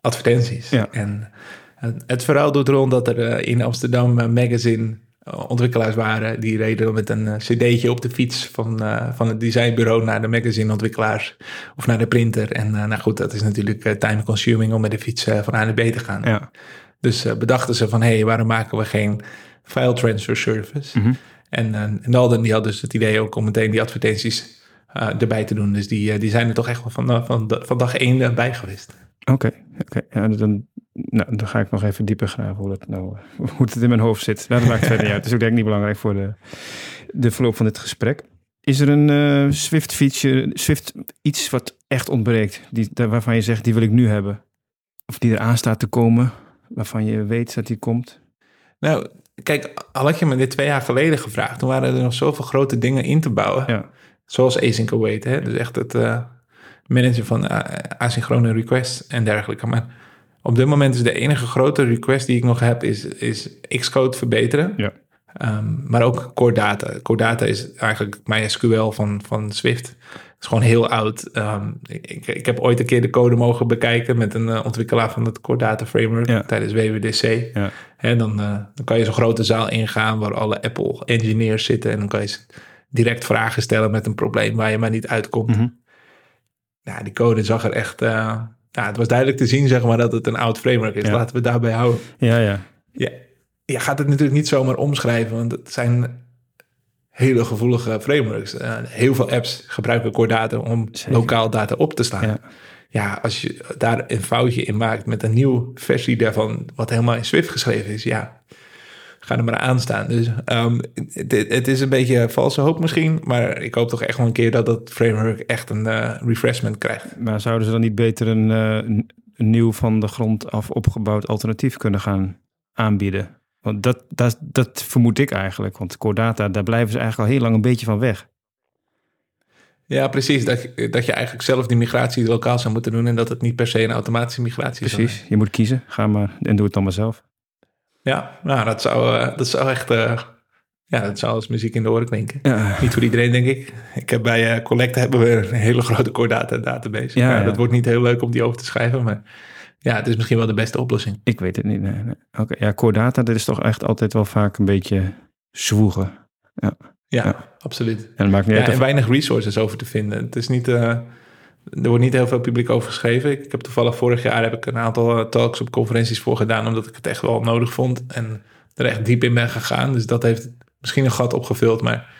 advertenties. Ja. En het, het verhaal doet rond dat er eh, in Amsterdam eh, magazine ontwikkelaars waren. Die reden met een cd'tje op de fiets van, van het designbureau naar de magazine ontwikkelaars. Of naar de printer. En nou goed, dat is natuurlijk time consuming om met de fiets van A naar B te gaan. ja. Dus eh, bedachten ze van, hé, hey, waarom maken we geen file transfer service? Mhm. En eh, Nalden die had dus het idee ook om meteen die advertenties eh, erbij te doen. Dus die, die zijn er toch echt wel van, van, van dag één bij geweest. Oké, oké. Ja, dan, nou, dan ga ik nog even dieper graven hoe, dat nou, hoe het in mijn hoofd zit. Nou, dat maakt verder niet uit. Dat is ook denk ik niet belangrijk voor de, de verloop van dit gesprek. Is er een Swift feature, Swift iets wat echt ontbreekt, die, waarvan je zegt die wil ik nu hebben? Of die eraan staat te komen, waarvan je weet dat die komt? Nou, kijk, al had je me dit twee jaar geleden gevraagd, toen waren er nog zoveel grote dingen in te bouwen. Ja, Zoals async await, hè? dus echt het eh, managen van eh, asynchrone requests en dergelijke. Maar op dit moment is de enige grote request die ik nog heb, is, is Xcode verbeteren. ja. Ehm, maar ook core data. Core data is eigenlijk MySQL van, van Swift. Is gewoon heel oud. Ehm, ik, ik, heb ooit een keer de code mogen bekijken met een eh, ontwikkelaar van het Core Data Framework Ja. tijdens WWDC. Ja. En dan, eh, dan kan je zo'n grote zaal ingaan waar alle Apple engineers zitten. En dan kan je direct vragen stellen met een probleem waar je maar niet uitkomt. Mhm. Nou, die code zag er echt... eh, nou, het was duidelijk te zien zeg maar, dat het een oud framework is. Ja. Laten we het daarbij houden. ja, ja. Ja, je gaat het natuurlijk niet zomaar omschrijven, want het zijn hele gevoelige frameworks. Eh, heel veel apps gebruiken core data om Zeker. lokaal data op te slaan. Ja. Ja. als je daar een foutje in maakt met een nieuwe versie daarvan, wat helemaal in Swift geschreven is, ja, ga er maar aan staan. Dus ehm, het, het is een beetje valse hoop misschien, maar ik hoop toch echt wel een keer dat dat framework echt een eh, refreshment krijgt. Maar zouden ze dan niet beter een, eh, een, een nieuw van de grond af opgebouwd alternatief kunnen gaan aanbieden? Want dat, dat, dat vermoed ik eigenlijk. Want core data, daar blijven ze eigenlijk al heel lang een beetje van weg. Ja, precies. Dat je, dat je eigenlijk zelf die migratie lokaal zou moeten doen en dat het niet per se een automatische migratie is. Precies, je moet kiezen. Ga maar en doe het dan maar zelf. Ja, nou, dat zou, eh, dat zou echt... eh, ja, dat zou als muziek in de oren klinken. Ja, Niet voor iedereen, denk ik. Ik heb bij eh Collect hebben we een hele grote core data database. Ja, Ja, ja. Dat wordt niet heel leuk om die over te schrijven, maar ja, het is misschien wel de beste oplossing. ik weet het niet. Nee, nee. Oké, ja, core data, dat is toch echt altijd wel vaak een beetje zwoegen. Ja, Ja. absoluut. En maakt niet Ja, uit en weinig resources over te vinden. Het is niet... eh, er wordt niet heel veel publiek over geschreven. Ik heb toevallig vorig jaar heb ik een aantal eh, talks op conferenties voor gedaan, omdat ik het echt wel nodig vond en er echt diep in ben gegaan. Dus dat heeft misschien een gat opgevuld, maar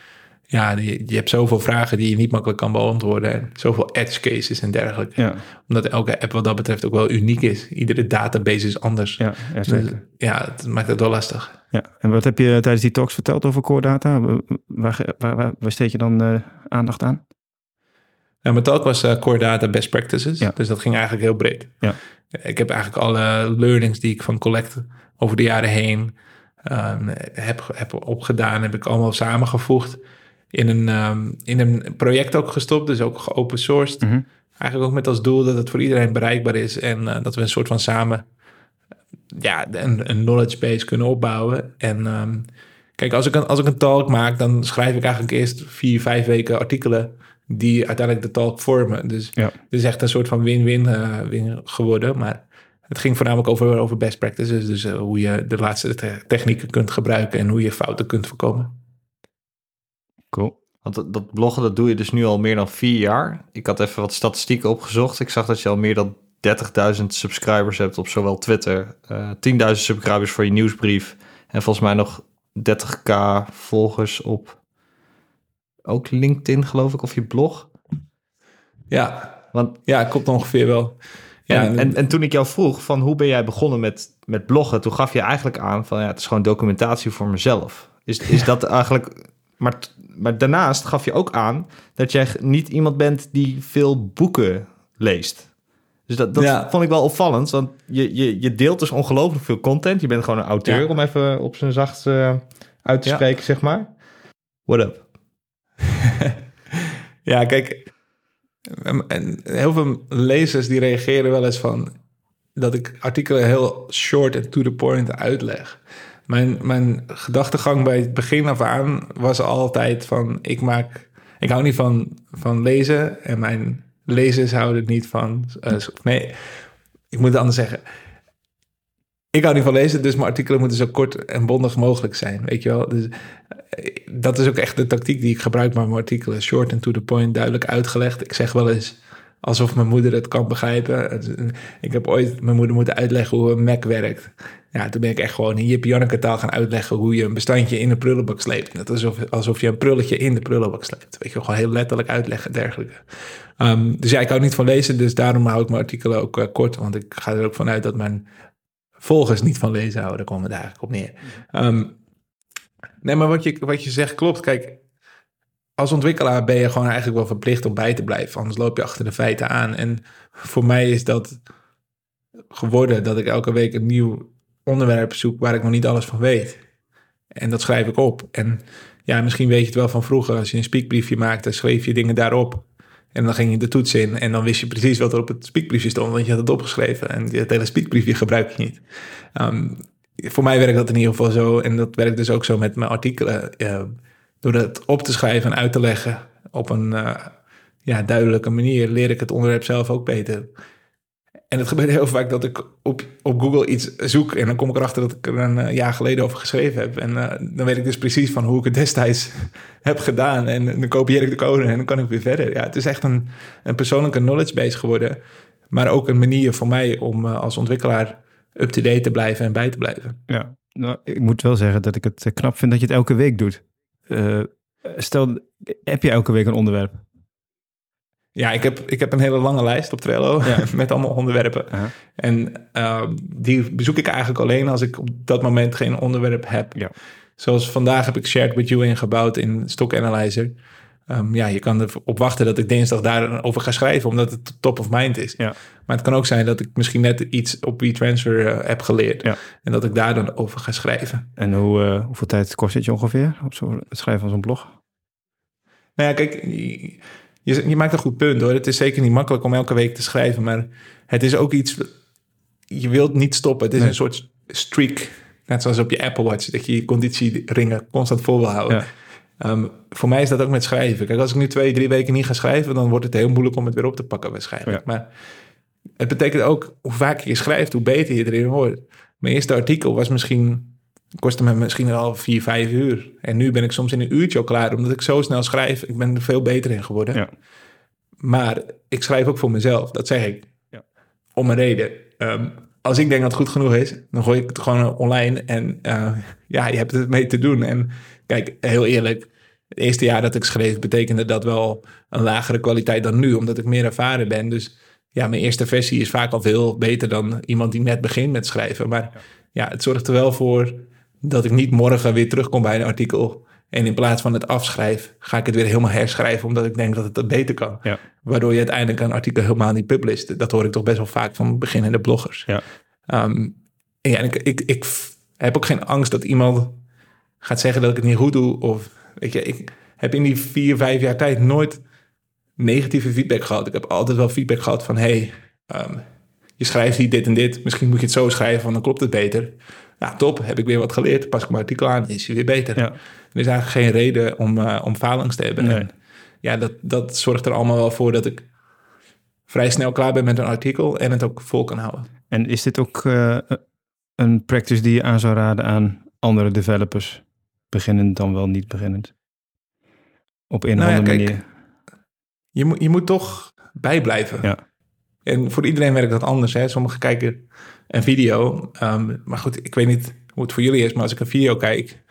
ja, je, je hebt zoveel vragen die je niet makkelijk kan beantwoorden en zoveel edge cases en dergelijke. Ja, Omdat elke app wat dat betreft ook wel uniek is. Iedere database is anders. ja, ja, Dus, ja, het maakt het wel lastig. Ja. En wat heb je tijdens die talks verteld over core data? Waar, waar, waar, waar steed je dan eh, aandacht aan? Nou, mijn talk was eh, Core Data Best Practices. Ja. Dus dat ging eigenlijk heel breed. Ja. Ik heb eigenlijk alle learnings die ik van Collect over de jaren heen ehm, heb, heb opgedaan, heb ik allemaal samengevoegd. In een, ehm, in een project ook gestopt, dus ook geopen sourced. Mhm. Eigenlijk ook met als doel dat het voor iedereen bereikbaar is en eh, dat we een soort van samen ja, een, een knowledge base kunnen opbouwen. En ehm, kijk, als ik, een, als ik een talk maak, dan schrijf ik eigenlijk eerst vier, vijf weken artikelen die uiteindelijk de talk vormen. Dus Ja. het is echt een soort van win-win eh, win geworden. Maar het ging voornamelijk over, over best practices. Dus eh, hoe je de laatste te- technieken kunt gebruiken en hoe je fouten kunt voorkomen. Cool. Want dat- bloggen, dat doe je dus nu al meer dan vier jaar. Ik had even wat statistieken opgezocht. Ik zag dat je al meer dan 30.000 subscribers hebt op zowel Twitter, eh 10.000 subscribers voor je nieuwsbrief en volgens mij nog 30k volgers op ook LinkedIn, geloof ik, of je blog. Ja, Want ja, klopt ongeveer wel. Ja, en, en, en toen ik jou vroeg van hoe ben jij begonnen met, met bloggen, toen gaf je eigenlijk aan van ja, het is gewoon documentatie voor mezelf. Is, is dat eigenlijk. Maar, maar daarnaast gaf je ook aan dat jij niet iemand bent die veel boeken leest. Dus dat, dat Ja. vond ik wel opvallend, want je, je, je deelt dus ongelooflijk veel content. Je bent gewoon een auteur, Ja. om even op zijn zacht eh, uit te Ja. spreken, zeg maar. What up? Ja, kijk, en heel veel lezers die reageren wel eens van dat ik artikelen heel short en to the point uitleg. Mijn, mijn gedachtegang bij het begin af aan was altijd van ik maak, ik hou niet van, van lezen en mijn lezers houden niet van, eh, nee, ik moet het anders zeggen. Ik hou niet van lezen, dus mijn artikelen moeten zo kort en bondig mogelijk zijn, weet je wel. Dus eh, dat is ook echt de tactiek die ik gebruik bij mijn artikelen. Short and to the point, duidelijk uitgelegd. Ik zeg wel eens alsof mijn moeder het kan begrijpen. Ik heb ooit mijn moeder moeten uitleggen hoe een Mac werkt. Ja, toen ben ik echt gewoon in Jip Janneke taal gaan uitleggen hoe je een bestandje in een prullenbak sleept. Net alsof, alsof je een prulletje in de prullenbak sleept. Weet je, gewoon heel letterlijk uitleggen en dergelijke. Ehm, dus ja, ik hou niet van lezen, dus daarom hou ik mijn artikelen ook eh, kort. Want ik ga er ook vanuit dat mijn volgers niet van lezen houden. Daar komt het eigenlijk op neer. Ehm, nee, maar wat je, wat je zegt klopt. Kijk, als ontwikkelaar ben je gewoon eigenlijk wel verplicht om bij te blijven. Anders loop je achter de feiten aan. En voor mij is dat geworden dat ik elke week een nieuw onderwerp zoek waar ik nog niet alles van weet. En dat schrijf ik op. En ja, misschien weet je het wel van vroeger. Als je een speakbriefje maakte, schreef je dingen daarop. En dan ging je de toets in en dan wist je precies wat er op het speakbriefje stond, want je had het opgeschreven. En het hele speakbriefje gebruik je niet. Ehm, voor mij werkt dat in ieder geval zo. En dat werkt dus ook zo met mijn artikelen. Eh, door dat op te schrijven en uit te leggen op een eh, ja, duidelijke manier, leer ik het onderwerp zelf ook beter. En het gebeurt heel vaak dat ik op, op Google iets zoek en dan kom ik erachter dat ik er een eh, jaar geleden over geschreven heb. En eh, dan weet ik dus precies van hoe ik het destijds heb gedaan. En dan kopieer ik de code en dan kan ik weer verder. Ja, het is echt een, een persoonlijke knowledge base geworden. Maar ook een manier voor mij om als ontwikkelaar up-to-date te blijven en bij te blijven. Ja, nou, ik moet wel zeggen dat ik het knap vind dat je het elke week doet. Eh, stel, heb je elke week een onderwerp? Ja, ik heb, ik heb een hele lange lijst op Trello Ja. met allemaal onderwerpen. En eh, die bezoek ik eigenlijk alleen als ik op dat moment geen onderwerp heb. Ja. Zoals vandaag heb ik Shared With You ingebouwd in Stock Analyzer. Ehm, ja, je kan erop wachten dat ik dinsdag daarover ga schrijven, omdat het top of mind is. Ja. Maar het kan ook zijn dat ik misschien net iets op WeTransfer eh, heb geleerd. Ja. En dat ik daar dan over ga schrijven. En hoe, eh, hoeveel tijd kost het je ongeveer op zo, het schrijven van zo'n blog? Nou ja, kijk, je, je, je maakt een goed punt hoor. Het is zeker niet makkelijk om elke week te schrijven, maar het is ook iets. Je wilt niet stoppen. Het is Nee. een soort streak. Net zoals op je Apple Watch, dat je je conditieringen constant vol wil houden. Ja. Ehm, voor mij is dat ook met schrijven. Kijk, als ik nu twee, drie weken niet ga schrijven, dan wordt het heel moeilijk om het weer op te pakken waarschijnlijk. Ja. Maar het betekent ook, hoe vaker je schrijft, hoe beter je erin wordt. Mijn eerste artikel was misschien, kostte me misschien al vier, vijf uur. En nu ben ik soms in een uurtje al klaar, omdat ik zo snel schrijf. Ik ben er veel beter in geworden. Ja. Maar ik schrijf ook voor mezelf, dat zeg ik. Ja. Om een reden. Ehm, als ik denk dat het goed genoeg is, dan gooi ik het gewoon online. En eh, ja, je hebt het mee te doen. En kijk, heel eerlijk. Het eerste jaar dat ik schreef betekende dat wel een lagere kwaliteit dan nu, omdat ik meer ervaren ben. Dus ja, mijn eerste versie is vaak al veel beter dan iemand die net begint met schrijven. Maar ja, het zorgt er wel voor dat ik niet morgen weer terugkom bij een artikel. En in plaats van het afschrijf, ga ik het weer helemaal herschrijven, omdat ik denk dat het beter kan. Ja. Waardoor je uiteindelijk een artikel helemaal niet published. Dat hoor ik toch best wel vaak van beginnende bloggers. Ja. Ehm, en ja, ik, ik, heb ook geen angst dat iemand gaat zeggen dat ik het niet goed doe. Of weet je, ik heb in die vier, vijf jaar tijd nooit negatieve feedback gehad. Ik heb altijd wel feedback gehad van hey, ehm, je schrijft hier dit en dit. Misschien moet je het zo schrijven, want dan klopt het beter. Nou, top, heb ik weer wat geleerd. Pas ik mijn artikel aan, is hij weer beter. Ja. Er is eigenlijk geen reden om, eh om falings te hebben. Nee. En ja, dat, dat zorgt er allemaal wel voor dat ik vrij snel klaar ben met een artikel en het ook vol kan houden. En is dit ook eh, een practice die je aan zou raden aan andere developers? Beginnend dan wel niet beginnend? Op een Nou ja, andere kijk, manier. Je moet, je moet toch bijblijven. Ja. En voor iedereen werkt dat anders. Hè? Sommigen kijken een video. ehm, maar goed, ik weet niet hoe het voor jullie is. Maar als ik een video kijk,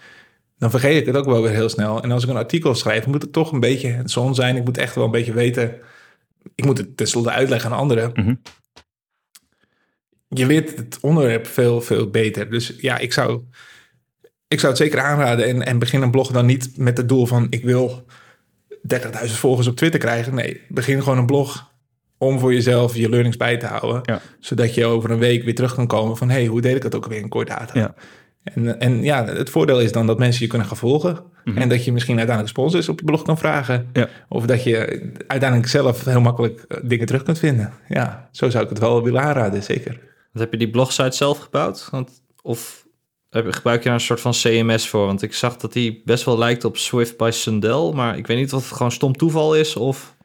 dan vergeet ik het ook wel weer heel snel. En als ik een artikel schrijf, moet het toch een beetje het zon zijn. Ik moet echt wel een beetje weten. Ik moet het tenslotte uitleggen aan anderen. Mhm. je leert het onderwerp veel, veel beter. Dus ja, ik zou, ik zou het zeker aanraden. En, en begin een blog dan niet met het doel van ik wil 30.000 volgers op Twitter krijgen. Nee, begin gewoon een blog om voor jezelf je learnings bij te houden. Ja. Zodat je over een week weer terug kan komen van... hey, hoe deed ik dat ook weer in kort data? Ja. En, en ja, het voordeel is dan dat mensen je kunnen gaan volgen. Mhm. En dat je misschien uiteindelijk sponsors op je blog kan vragen. Ja. Of dat je uiteindelijk zelf heel makkelijk eh, dingen terug kunt vinden. Ja, zo zou ik het wel willen aanraden, zeker. Want heb je die blogsite zelf gebouwd? Want, of gebruik je daar een soort van CMS voor? Want ik zag dat die best wel lijkt op Swift by Sundell. Maar ik weet niet of het gewoon stom toeval is of...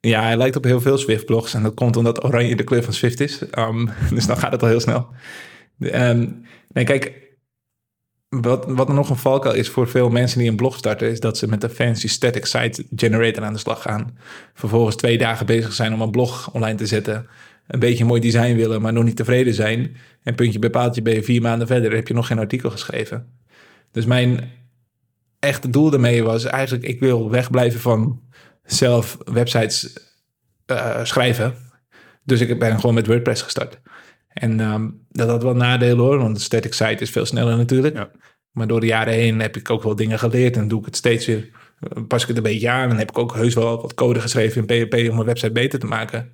Ja, hij lijkt op heel veel Swift-blogs. En dat komt omdat oranje de kleur van Swift is. Um, dus dan gaat het al heel snel. Um, nee, kijk, wat, wat er nog een valkuil is voor veel mensen die een blog starten... is dat ze met een fancy static site generator aan de slag gaan. Vervolgens twee dagen bezig zijn om een blog online te zetten. Een beetje mooi design willen, maar nog niet tevreden zijn. En puntje bij paaltje ben je vier maanden verder... heb je nog geen artikel geschreven. Dus mijn echte doel daarmee was eigenlijk... ik wil wegblijven van zelf websites uh, schrijven. Dus ik ben gewoon met WordPress gestart. En um, dat had wel nadelen hoor, want de static site is veel sneller natuurlijk. Ja. Maar door de jaren heen heb ik ook wel dingen geleerd en doe ik het steeds weer, pas ik het een beetje aan. En heb ik ook heus wel wat code geschreven in PHP om mijn website beter te maken.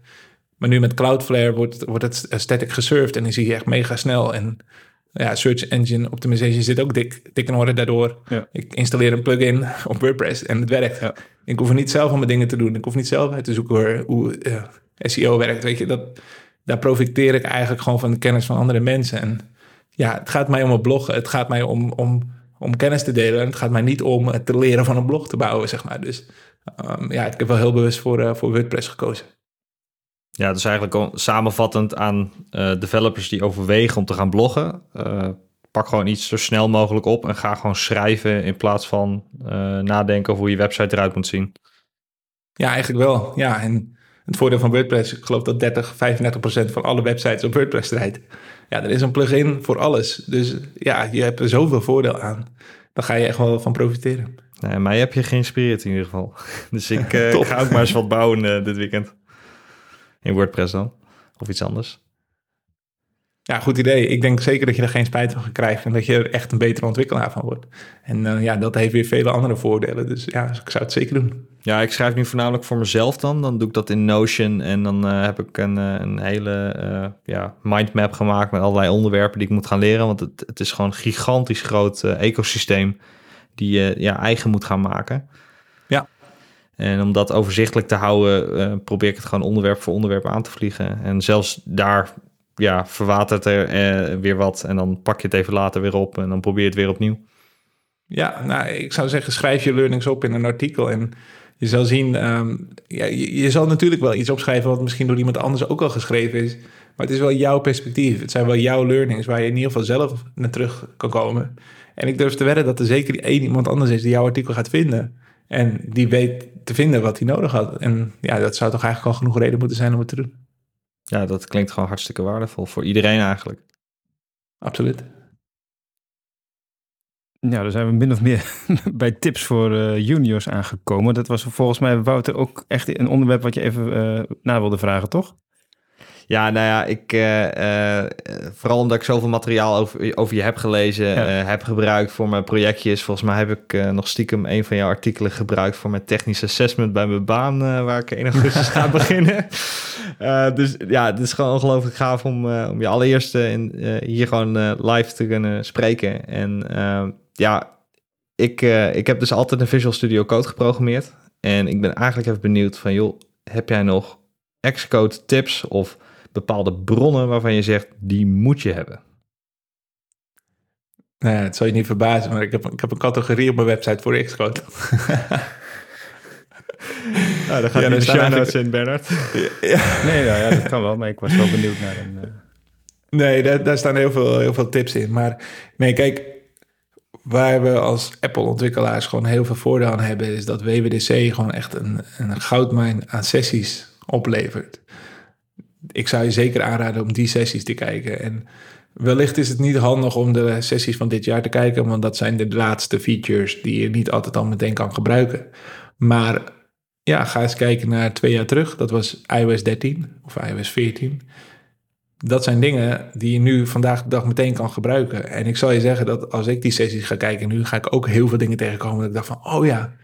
Maar nu met Cloudflare wordt, wordt het static gesurfd en dan zie je echt mega snel. En ja, search engine optimization zit ook dik, dik in orde daardoor. Ja. Ik installeer een plugin op WordPress en het werkt. Ja. Ik hoef er niet zelf allemaal dingen te doen. Ik hoef niet zelf uit te zoeken hoe, hoe uh, SEO werkt. Weet je, dat, daar profiteer ik eigenlijk gewoon van de kennis van andere mensen. En ja, het gaat mij om het bloggen. Het gaat mij om, om, om kennis te delen. En het gaat mij niet om het te leren van een blog te bouwen, zeg maar. Dus um, ja, ik heb wel heel bewust voor, uh, voor WordPress gekozen. Ja, dus eigenlijk samenvattend aan uh, developers die overwegen om te gaan bloggen. Uh, pak gewoon iets zo snel mogelijk op en ga gewoon schrijven in plaats van uh, nadenken over hoe je website eruit moet zien. Ja, eigenlijk wel. Ja, en het voordeel van WordPress, ik geloof dat 30, 35 procent van alle websites op WordPress draait. Ja, er is een plugin voor alles. Dus ja, je hebt er zoveel voordeel aan. Daar ga je echt wel van profiteren. Nee, mij heb je geïnspireerd in ieder geval. Dus ik uh, ga ook maar eens wat bouwen uh, dit weekend. In WordPress dan. Of iets anders. Ja, goed idee. Ik denk zeker dat je er geen spijt van krijgt en dat je er echt een betere ontwikkelaar van wordt. En uh, ja, dat heeft weer vele andere voordelen. Dus ja, ik zou het zeker doen. Ja, ik schrijf nu voornamelijk voor mezelf dan. Dan doe ik dat in Notion en dan uh, heb ik een, uh, een hele ja, mindmap gemaakt met allerlei onderwerpen die ik moet gaan leren. Want het, het is gewoon een gigantisch groot ecosysteem die je ja, eigen moet gaan maken. En om dat overzichtelijk te houden, probeer ik het gewoon onderwerp voor onderwerp aan te vliegen. En zelfs daar ja, verwatert er eh, weer wat en dan pak je het even later weer op en dan probeer je het weer opnieuw. Ja, nou, ik zou zeggen, schrijf je learnings op in een artikel en je zal zien, um, ja, je, je, zal natuurlijk wel iets opschrijven wat misschien door iemand anders ook al geschreven is, maar het is wel jouw perspectief. Het zijn wel jouw learnings waar je in ieder geval zelf naar terug kan komen. En ik durf te wedden dat er zeker één iemand anders is die jouw artikel gaat vinden en die weet te vinden wat hij nodig had. En ja, dat zou toch eigenlijk al genoeg reden moeten zijn om het te doen. Ja, dat klinkt gewoon hartstikke waardevol voor iedereen eigenlijk. Absoluut. Ja, dan zijn we min of meer bij tips voor uh, juniors aangekomen. Dat was volgens mij, Wouter, ook echt een onderwerp wat je even uh, na wilde vragen, toch? Ja, nou ja, ik, uh, vooral omdat ik zoveel materiaal over, over je heb gelezen, ja. heb gebruikt voor mijn projectjes. Volgens mij heb ik nog stiekem een van jouw artikelen gebruikt voor mijn technisch assessment bij mijn baan, waar ik in augustus ga beginnen. dus ja, het is gewoon ongelooflijk gaaf om, om je allereerste in, hier gewoon live te kunnen spreken. En ja, ik, ik heb dus altijd een Visual Studio Code geprogrammeerd. En ik ben eigenlijk even benieuwd van, joh, heb jij nog Xcode tips of bepaalde bronnen waarvan je zegt, die moet je hebben? Nee, het zal je niet verbazen, maar ik heb, ik heb een categorie op mijn website voor Xcode. nou, dan gaat ja, de show in, Bernard. ja. Nee, nou ja, dat kan wel, maar ik was wel benieuwd naar een... Uh... Nee, daar, daar staan heel veel, heel veel tips in. Maar nee, kijk, waar we als Apple-ontwikkelaars gewoon heel veel voordeel aan hebben... is dat WWDC gewoon echt een, een goudmijn aan sessies oplevert ik zou je zeker aanraden om die sessies te kijken. En wellicht is het niet handig om de sessies van dit jaar te kijken, want dat zijn de laatste features die je niet altijd al meteen kan gebruiken. Maar ja, ga eens kijken naar twee jaar terug. Dat was iOS 13 of iOS 14. dat zijn dingen die je nu vandaag de dag meteen kan gebruiken. En ik zal je zeggen dat als ik die sessies ga kijken nu, ga ik ook heel veel dingen tegenkomen dat ik dacht van, oh ja,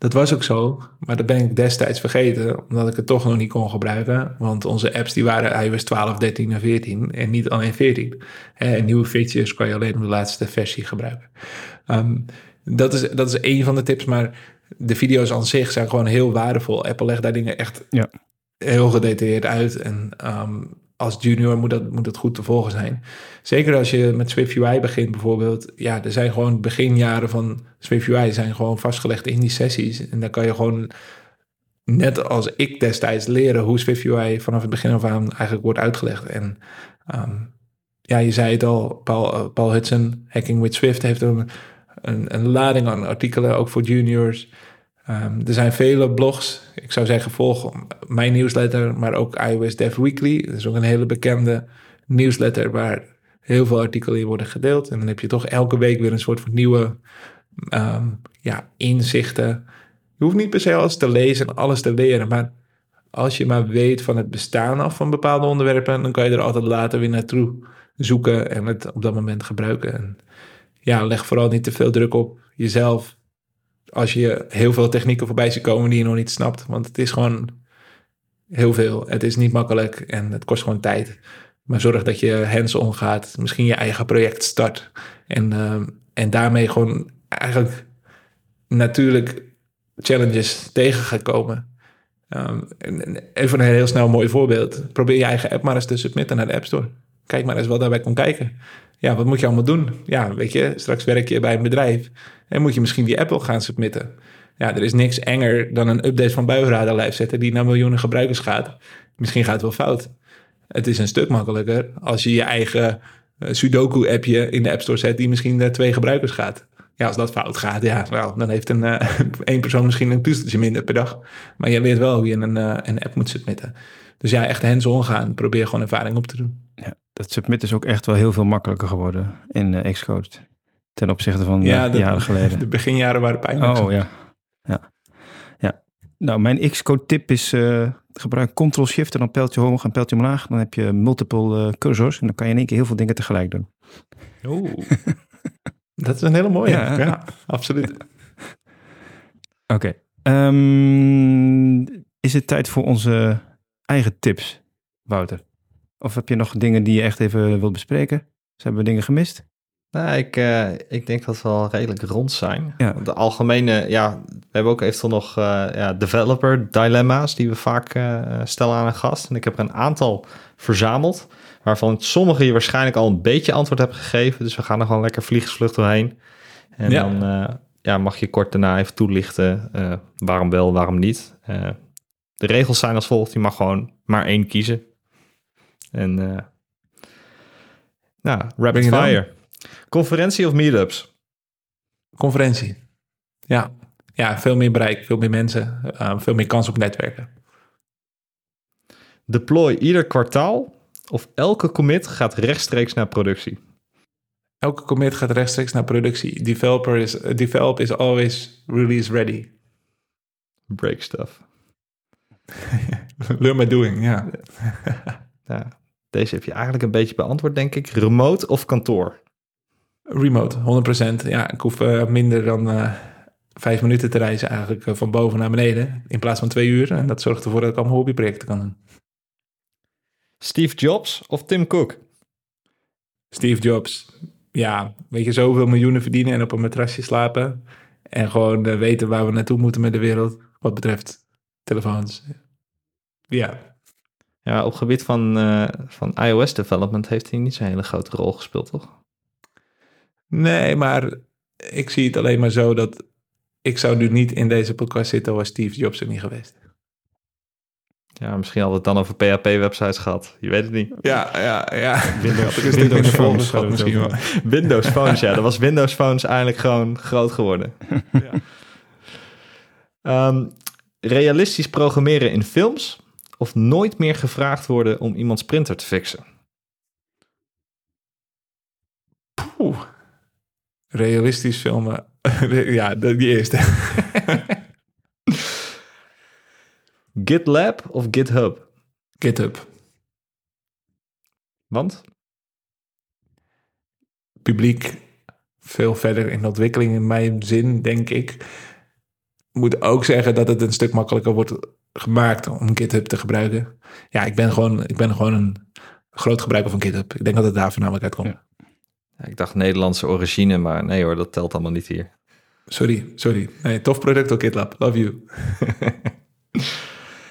dat was ook zo. Maar dat ben ik destijds vergeten, omdat ik het toch nog niet kon gebruiken. Want onze apps die waren iOS 12, 13 en 14 en niet alleen 14. En nieuwe features kan je alleen op de laatste versie gebruiken. Ehm, dat, is, dat is één van de tips, maar de video's aan zich zijn gewoon heel waardevol. Apple legt daar dingen echt Ja. heel gedetailleerd uit. En ehm, als junior moet dat, moet dat goed te volgen zijn. Zeker als je met Swift UI begint bijvoorbeeld. Ja, er zijn gewoon beginjaren van Swift UI zijn gewoon vastgelegd in die sessies. En dan kan je gewoon, net als ik destijds, leren hoe Swift UI vanaf het begin af aan eigenlijk wordt uitgelegd. En ehm, ja, je zei het al, Paul, eh, Paul Hudson, Hacking with Swift, heeft een, een lading aan artikelen, ook voor juniors. Ehm, er zijn vele blogs. Ik zou zeggen, volg mijn nieuwsletter, maar ook iOS Dev Weekly. Dat is ook een hele bekende nieuwsletter waar heel veel artikelen in worden gedeeld. En dan heb je toch elke week weer een soort van nieuwe ehm, ja, inzichten. Je hoeft niet per se alles te lezen en alles te leren, maar als je maar weet van het bestaan af van bepaalde onderwerpen, dan kan je er altijd later weer naartoe zoeken en het op dat moment gebruiken. En ja, leg vooral niet te veel druk op jezelf als je heel veel technieken voorbij ziet komen die je nog niet snapt. Want het is gewoon heel veel. Het is niet makkelijk en het kost gewoon tijd. Maar zorg dat je hands-on gaat. Misschien je eigen project start. En, ehm, en daarmee gewoon eigenlijk natuurlijk challenges tegen gaat komen. Ehm, en- en even een heel snel mooi voorbeeld. Probeer je eigen app maar eens te submitten naar de App Store. Kijk maar eens wat daarbij komt kijken. Ja, wat moet je allemaal doen? Ja, weet je, straks werk je bij een bedrijf en moet je misschien die app wel gaan submitten. Ja, er is niks enger dan een update van Buienradar live zetten die naar miljoenen gebruikers gaat. Misschien gaat het wel fout. Het is een stuk makkelijker als je je eigen eh, Sudoku-appje in de App Store zet die misschien naar twee gebruikers gaat. Ja, als dat fout gaat, ja, dan heeft een, eh, één persoon misschien een toesteltje minder per dag. Maar je weet wel hoe je een, eh, een app moet submitten. Dus ja, echt hands-on gaan. Probeer gewoon ervaring op te doen. Ja, dat submit is ook echt wel heel veel makkelijker geworden in eh, Xcode. Ten opzichte van Ja, eh, dat- jaren geleden. De beginjaren waren pijnlijk. Oh ja. ja. Ja. Nou, mijn Xcode tip is eh, gebruik Ctrl-Shift en dan pijltje omhoog en pijltje omlaag. Dan heb je multiple cursors en dan kan je in één keer heel veel dingen tegelijk doen. Oeh. Dat is een hele mooie. Ja. Ja, absoluut. Oké. Ehm, is het tijd voor onze eigen tips, Wouter? Of heb je nog dingen die je echt even wilt bespreken? Dus hebben we dingen gemist? Nou, ik, eh, ik denk dat we wel redelijk rond zijn. Ja. De algemene, ja, we hebben ook eventueel nog eh, ja, developer dilemma's die we vaak eh, stellen aan een gast. En ik heb er een aantal verzameld, waarvan sommige je waarschijnlijk al een beetje antwoord hebben gegeven. Dus we gaan er gewoon lekker vliegensvlucht doorheen. En Ja. dan ja, mag je kort daarna even toelichten waarom wel, waarom niet. De regels zijn als volgt, je mag gewoon maar één kiezen. En eh nou, rapid fire. Conferentie of meetups? Conferentie. Ja. ja, veel meer bereik, veel meer mensen, eh, veel meer kans op netwerken. Deploy ieder kwartaal of elke commit gaat rechtstreeks naar productie? Elke commit gaat rechtstreeks naar productie. Developer is, develop is always release ready. Break stuff. Learn by doing, ja. Ja, deze heb je eigenlijk een beetje beantwoord, denk ik. Remote of kantoor? Remote, 100%. Ja, ik hoef eh, minder dan eh, vijf minuten te reizen eigenlijk eh, van boven naar beneden. In plaats van twee uur. En dat zorgt ervoor dat ik allemaal hobbyprojecten kan doen. Steve Jobs of Tim Cook? Steve Jobs. Ja, weet je, zoveel miljoenen verdienen en op een matrasje slapen. En gewoon weten waar we naartoe moeten met de wereld. Wat betreft telefoons. Ja, Ja, op gebied van, eh, van iOS development heeft hij niet zo'n hele grote rol gespeeld, toch? nee, maar ik zie het alleen maar zo dat ik zou nu niet in deze podcast zitten was Steve Jobs er niet geweest. Ja, misschien hadden we het dan over PHP-websites gehad. Je weet het niet. Ja, ja, ja. Windows, Phones misschien wel. Windows Phones, ja. Dat was Windows Phones eigenlijk gewoon groot geworden. Ja. Ehm, realistisch programmeren in films of nooit meer gevraagd worden om iemands printer te fixen? Poeh. Realistisch filmen. ja, die eerste. GitLab of GitHub? GitHub. Want? publiek veel verder in de ontwikkeling in mijn zin, denk ik. Moet ook zeggen dat het een stuk makkelijker wordt gemaakt om GitHub te gebruiken. Ja, ik ben gewoon, ik ben gewoon een groot gebruiker van GitHub. Ik denk dat het daar voornamelijk uitkomt. Ja. Ja, ik dacht Nederlandse origine, maar nee hoor, dat telt allemaal niet hier. Sorry, sorry. Nee, tof product door GitLab. Love you.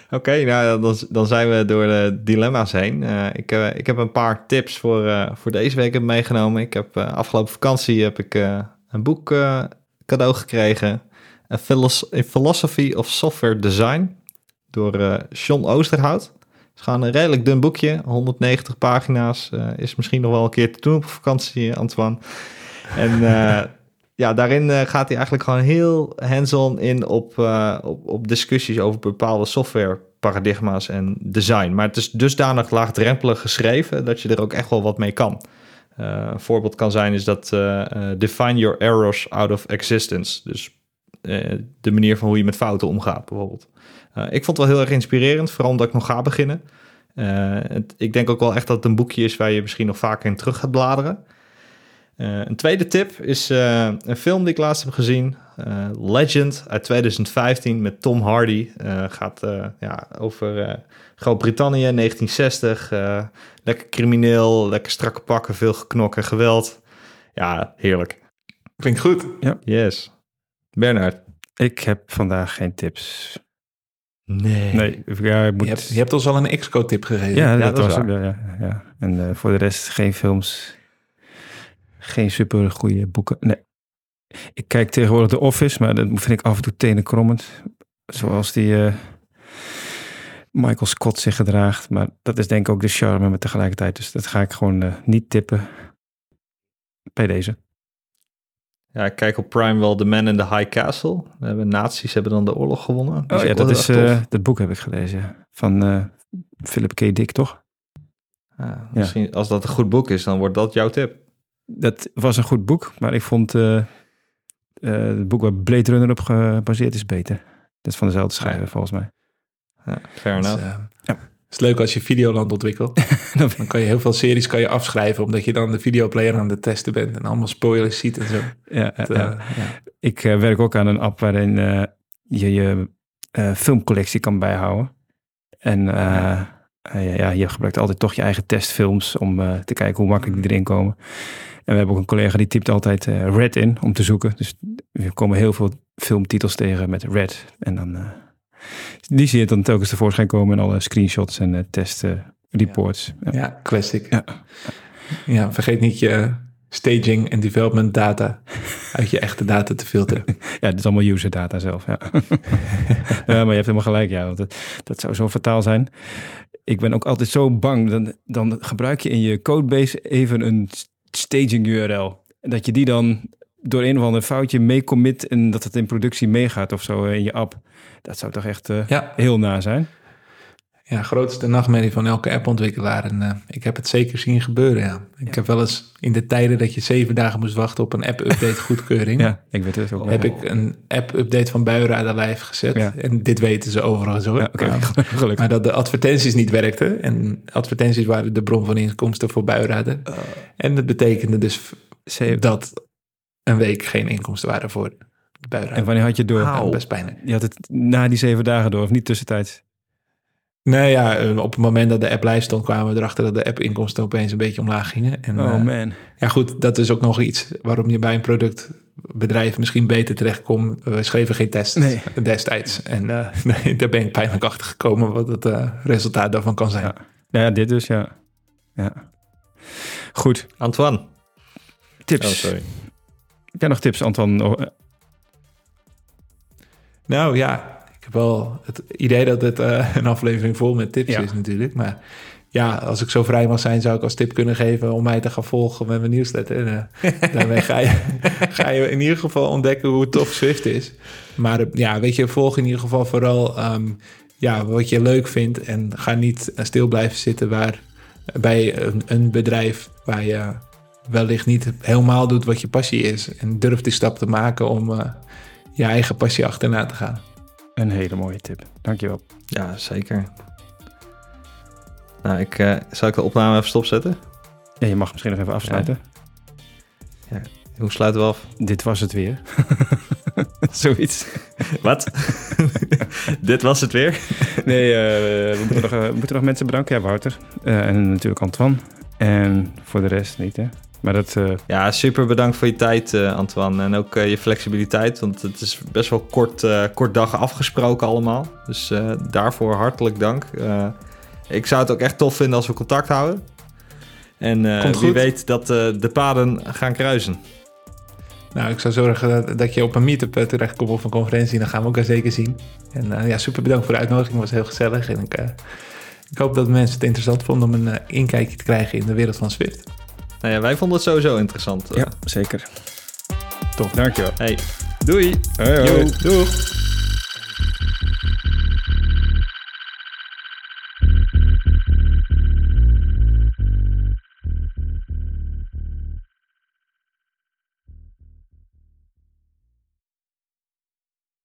Oké, nou dan, dan zijn we door de dilemma's heen. Eh, ik, eh, ik heb een paar tips voor, eh, voor deze week heb meegenomen. Ik heb afgelopen vakantie heb ik een boek cadeau gekregen. A Philosophy of Software Design door John Oosterhout. Het is gewoon een redelijk dun boekje, 190 pagina's. is misschien nog wel een keer te doen op vakantie, Antoine. En ja, daarin gaat hij eigenlijk gewoon heel hands-on in op, op, op discussies over bepaalde softwareparadigma's en design. Maar het is dusdanig laagdrempelig geschreven dat je er ook echt wel wat mee kan. Uh, een voorbeeld kan zijn is dat uh, uh, define your errors out of existence. Dus de manier van hoe je met fouten omgaat, bijvoorbeeld. Ik vond het wel heel erg inspirerend, vooral omdat ik nog ga beginnen. Het, ik denk ook wel echt dat het een boekje is waar je misschien nog vaker in terug gaat bladeren. Uh, een tweede tip is uh, een film die ik laatst heb gezien. Uh, Legend uit 2015 met Tom Hardy. gaat ja, over Groot-Brittannië 1960. lekker crimineel, lekker strakke pakken, veel geknokken, geweld. Ja, heerlijk. Klinkt goed. Ja. Yes. Bernard. Ik heb vandaag geen tips. Nee. Nee, ja, ik moet... je, hebt, je hebt ons al een Xcode tip gegeven. Ja, Ja, dat, was ook, ja, ja. En voor de rest geen films, geen super goede boeken. Nee. Ik kijk tegenwoordig The Office, maar dat vind ik af en toe tenenkrommend. Zoals die eh, Michael Scott zich gedraagt. Maar dat is denk ik ook de charme met tegelijkertijd. Dus dat ga ik gewoon eh, niet tippen bij deze. Ja, ik kijk op Prime wel The Man in the High Castle. We hebben nazi's hebben dan de oorlog gewonnen. Oh ja, dat, is, eh, dat boek heb ik gelezen. Van eh, Philip K. Dick, toch? Ja, misschien als dat een goed boek is, dan wordt dat jouw tip. Dat was een goed boek, maar ik vond eh, het boek waar Blade Runner op gebaseerd is beter. Dat is van dezelfde schrijver, volgens mij. Ja, fair Dus, enough. Het is leuk als je Videoland ontwikkelt. Dan kan je heel veel series kan je afschrijven, omdat je dan de videoplayer aan het testen bent en allemaal spoilers ziet en zo. ja, ja, eh, ja. ja. Ik eh, werk ook aan een app waarin eh, je je filmcollectie kan bijhouden. En eh, ja, je gebruikt altijd toch je eigen testfilms om te kijken hoe makkelijk die erin komen. En we hebben ook een collega die typt altijd Red in om te zoeken. Dus we komen heel veel filmtitels tegen met Red. En dan die zie je dan telkens tevoorschijn komen in alle screenshots en eh testreports. Ja. Ja, classic. Ja. Ja. vergeet niet je staging en development data uit je echte data te filteren. Ja, dit is allemaal user data zelf. Ja. ja, maar je hebt helemaal gelijk. Ja, want dat, dat zou zo fataal zijn. Ik ben ook altijd zo bang. Dan, dan gebruik je in je codebase even een staging URL. Dat je die dan door een of ander foutje mee commit en dat het in productie meegaat of zo eh, in je app. Dat zou toch echt eh, Ja, heel na zijn. ja, grootste nachtmerrie van elke appontwikkelaar. En eh, ik heb het zeker zien gebeuren, ja. Ik heb wel eens in de tijden dat je zeven dagen moest wachten op een app-update goedkeuring... Ja, ik weet het ook. wel. heb ik een app-update van Buienradar live gezet. Ja. En dit weten ze overigens hoor. Ja, oké, Ja. gelukkig. Maar dat de advertenties niet werkten. En advertenties waren de bron van inkomsten voor Buienradar. En dat betekende dus dat een week geen inkomsten waren voor de En wanneer had je het door? Ja, best pijnlijk. Je had het na die zeven dagen door, of niet tussentijds? Nee, ja, eh, op het moment dat de app live stond, kwamen we erachter dat de app-inkomsten opeens een beetje omlaag gingen. En, Oh eh, man. ja, goed, dat is ook nog iets waarom je bij een productbedrijf misschien beter terechtkomt. We schreven geen test Nee. destijds. En eh, nee, daar ben ik pijnlijk achter gekomen wat het eh, resultaat daarvan kan zijn. Ja. Nou ja, dit dus, ja. ja. Goed, Antoine. tips. Oh, sorry. Heb jij nog tips, Anton? Oh, eh, Nou ja, ik heb wel het idee dat het eh, een aflevering vol met tips Ja. is natuurlijk. Maar ja, als ik zo vrij mag zijn, zou ik als tip kunnen geven om mij te gaan volgen met mijn nieuwsletter. En, eh, daarmee ga je, ga je in ieder geval ontdekken hoe tof Swift is. Maar ja, weet je, volg in ieder geval vooral ehm, ja, wat je leuk vindt. En ga niet stil blijven zitten waar, bij een, een bedrijf waar je wellicht niet helemaal doet wat je passie is. En durf die stap te maken om eh, je eigen passie achterna te gaan. een hele mooie tip. Dankjewel. Ja, zeker. Nou, ik, eh, zal ik de opname even stopzetten? Ja, je mag misschien nog even afsluiten. Hoe sluiten we af? Dit was het weer. Zoiets. Wat? Dit was het weer. Nee, eh, we, moeten nog, we moeten nog mensen bedanken. Ja, Wouter. Eh, en natuurlijk Antoine. En voor de rest niet, hè. Maar dat... eh, Ja, super bedankt voor je tijd, eh, Antoine. En ook eh, je flexibiliteit, want het is best wel kort, eh, kort dag afgesproken allemaal. Dus eh, daarvoor hartelijk dank. Eh, ik zou het ook echt tof vinden als we contact houden. En eh, wie goed. weet dat eh, de paden gaan kruisen. Nou, ik zou zorgen dat, dat je op een meetup terechtkomt of een conferentie. Dan gaan we elkaar zeker zien. En eh, ja, super bedankt voor de uitnodiging. Het was heel gezellig. En ik, eh, ik hoop dat mensen het interessant vonden om een eh, inkijkje te krijgen in de wereld van Swift. Nou ja, wij vonden het sowieso interessant. ja, zeker. Top, dankjewel. Hey, doei! Hoi, hoi. Yo. Doeg!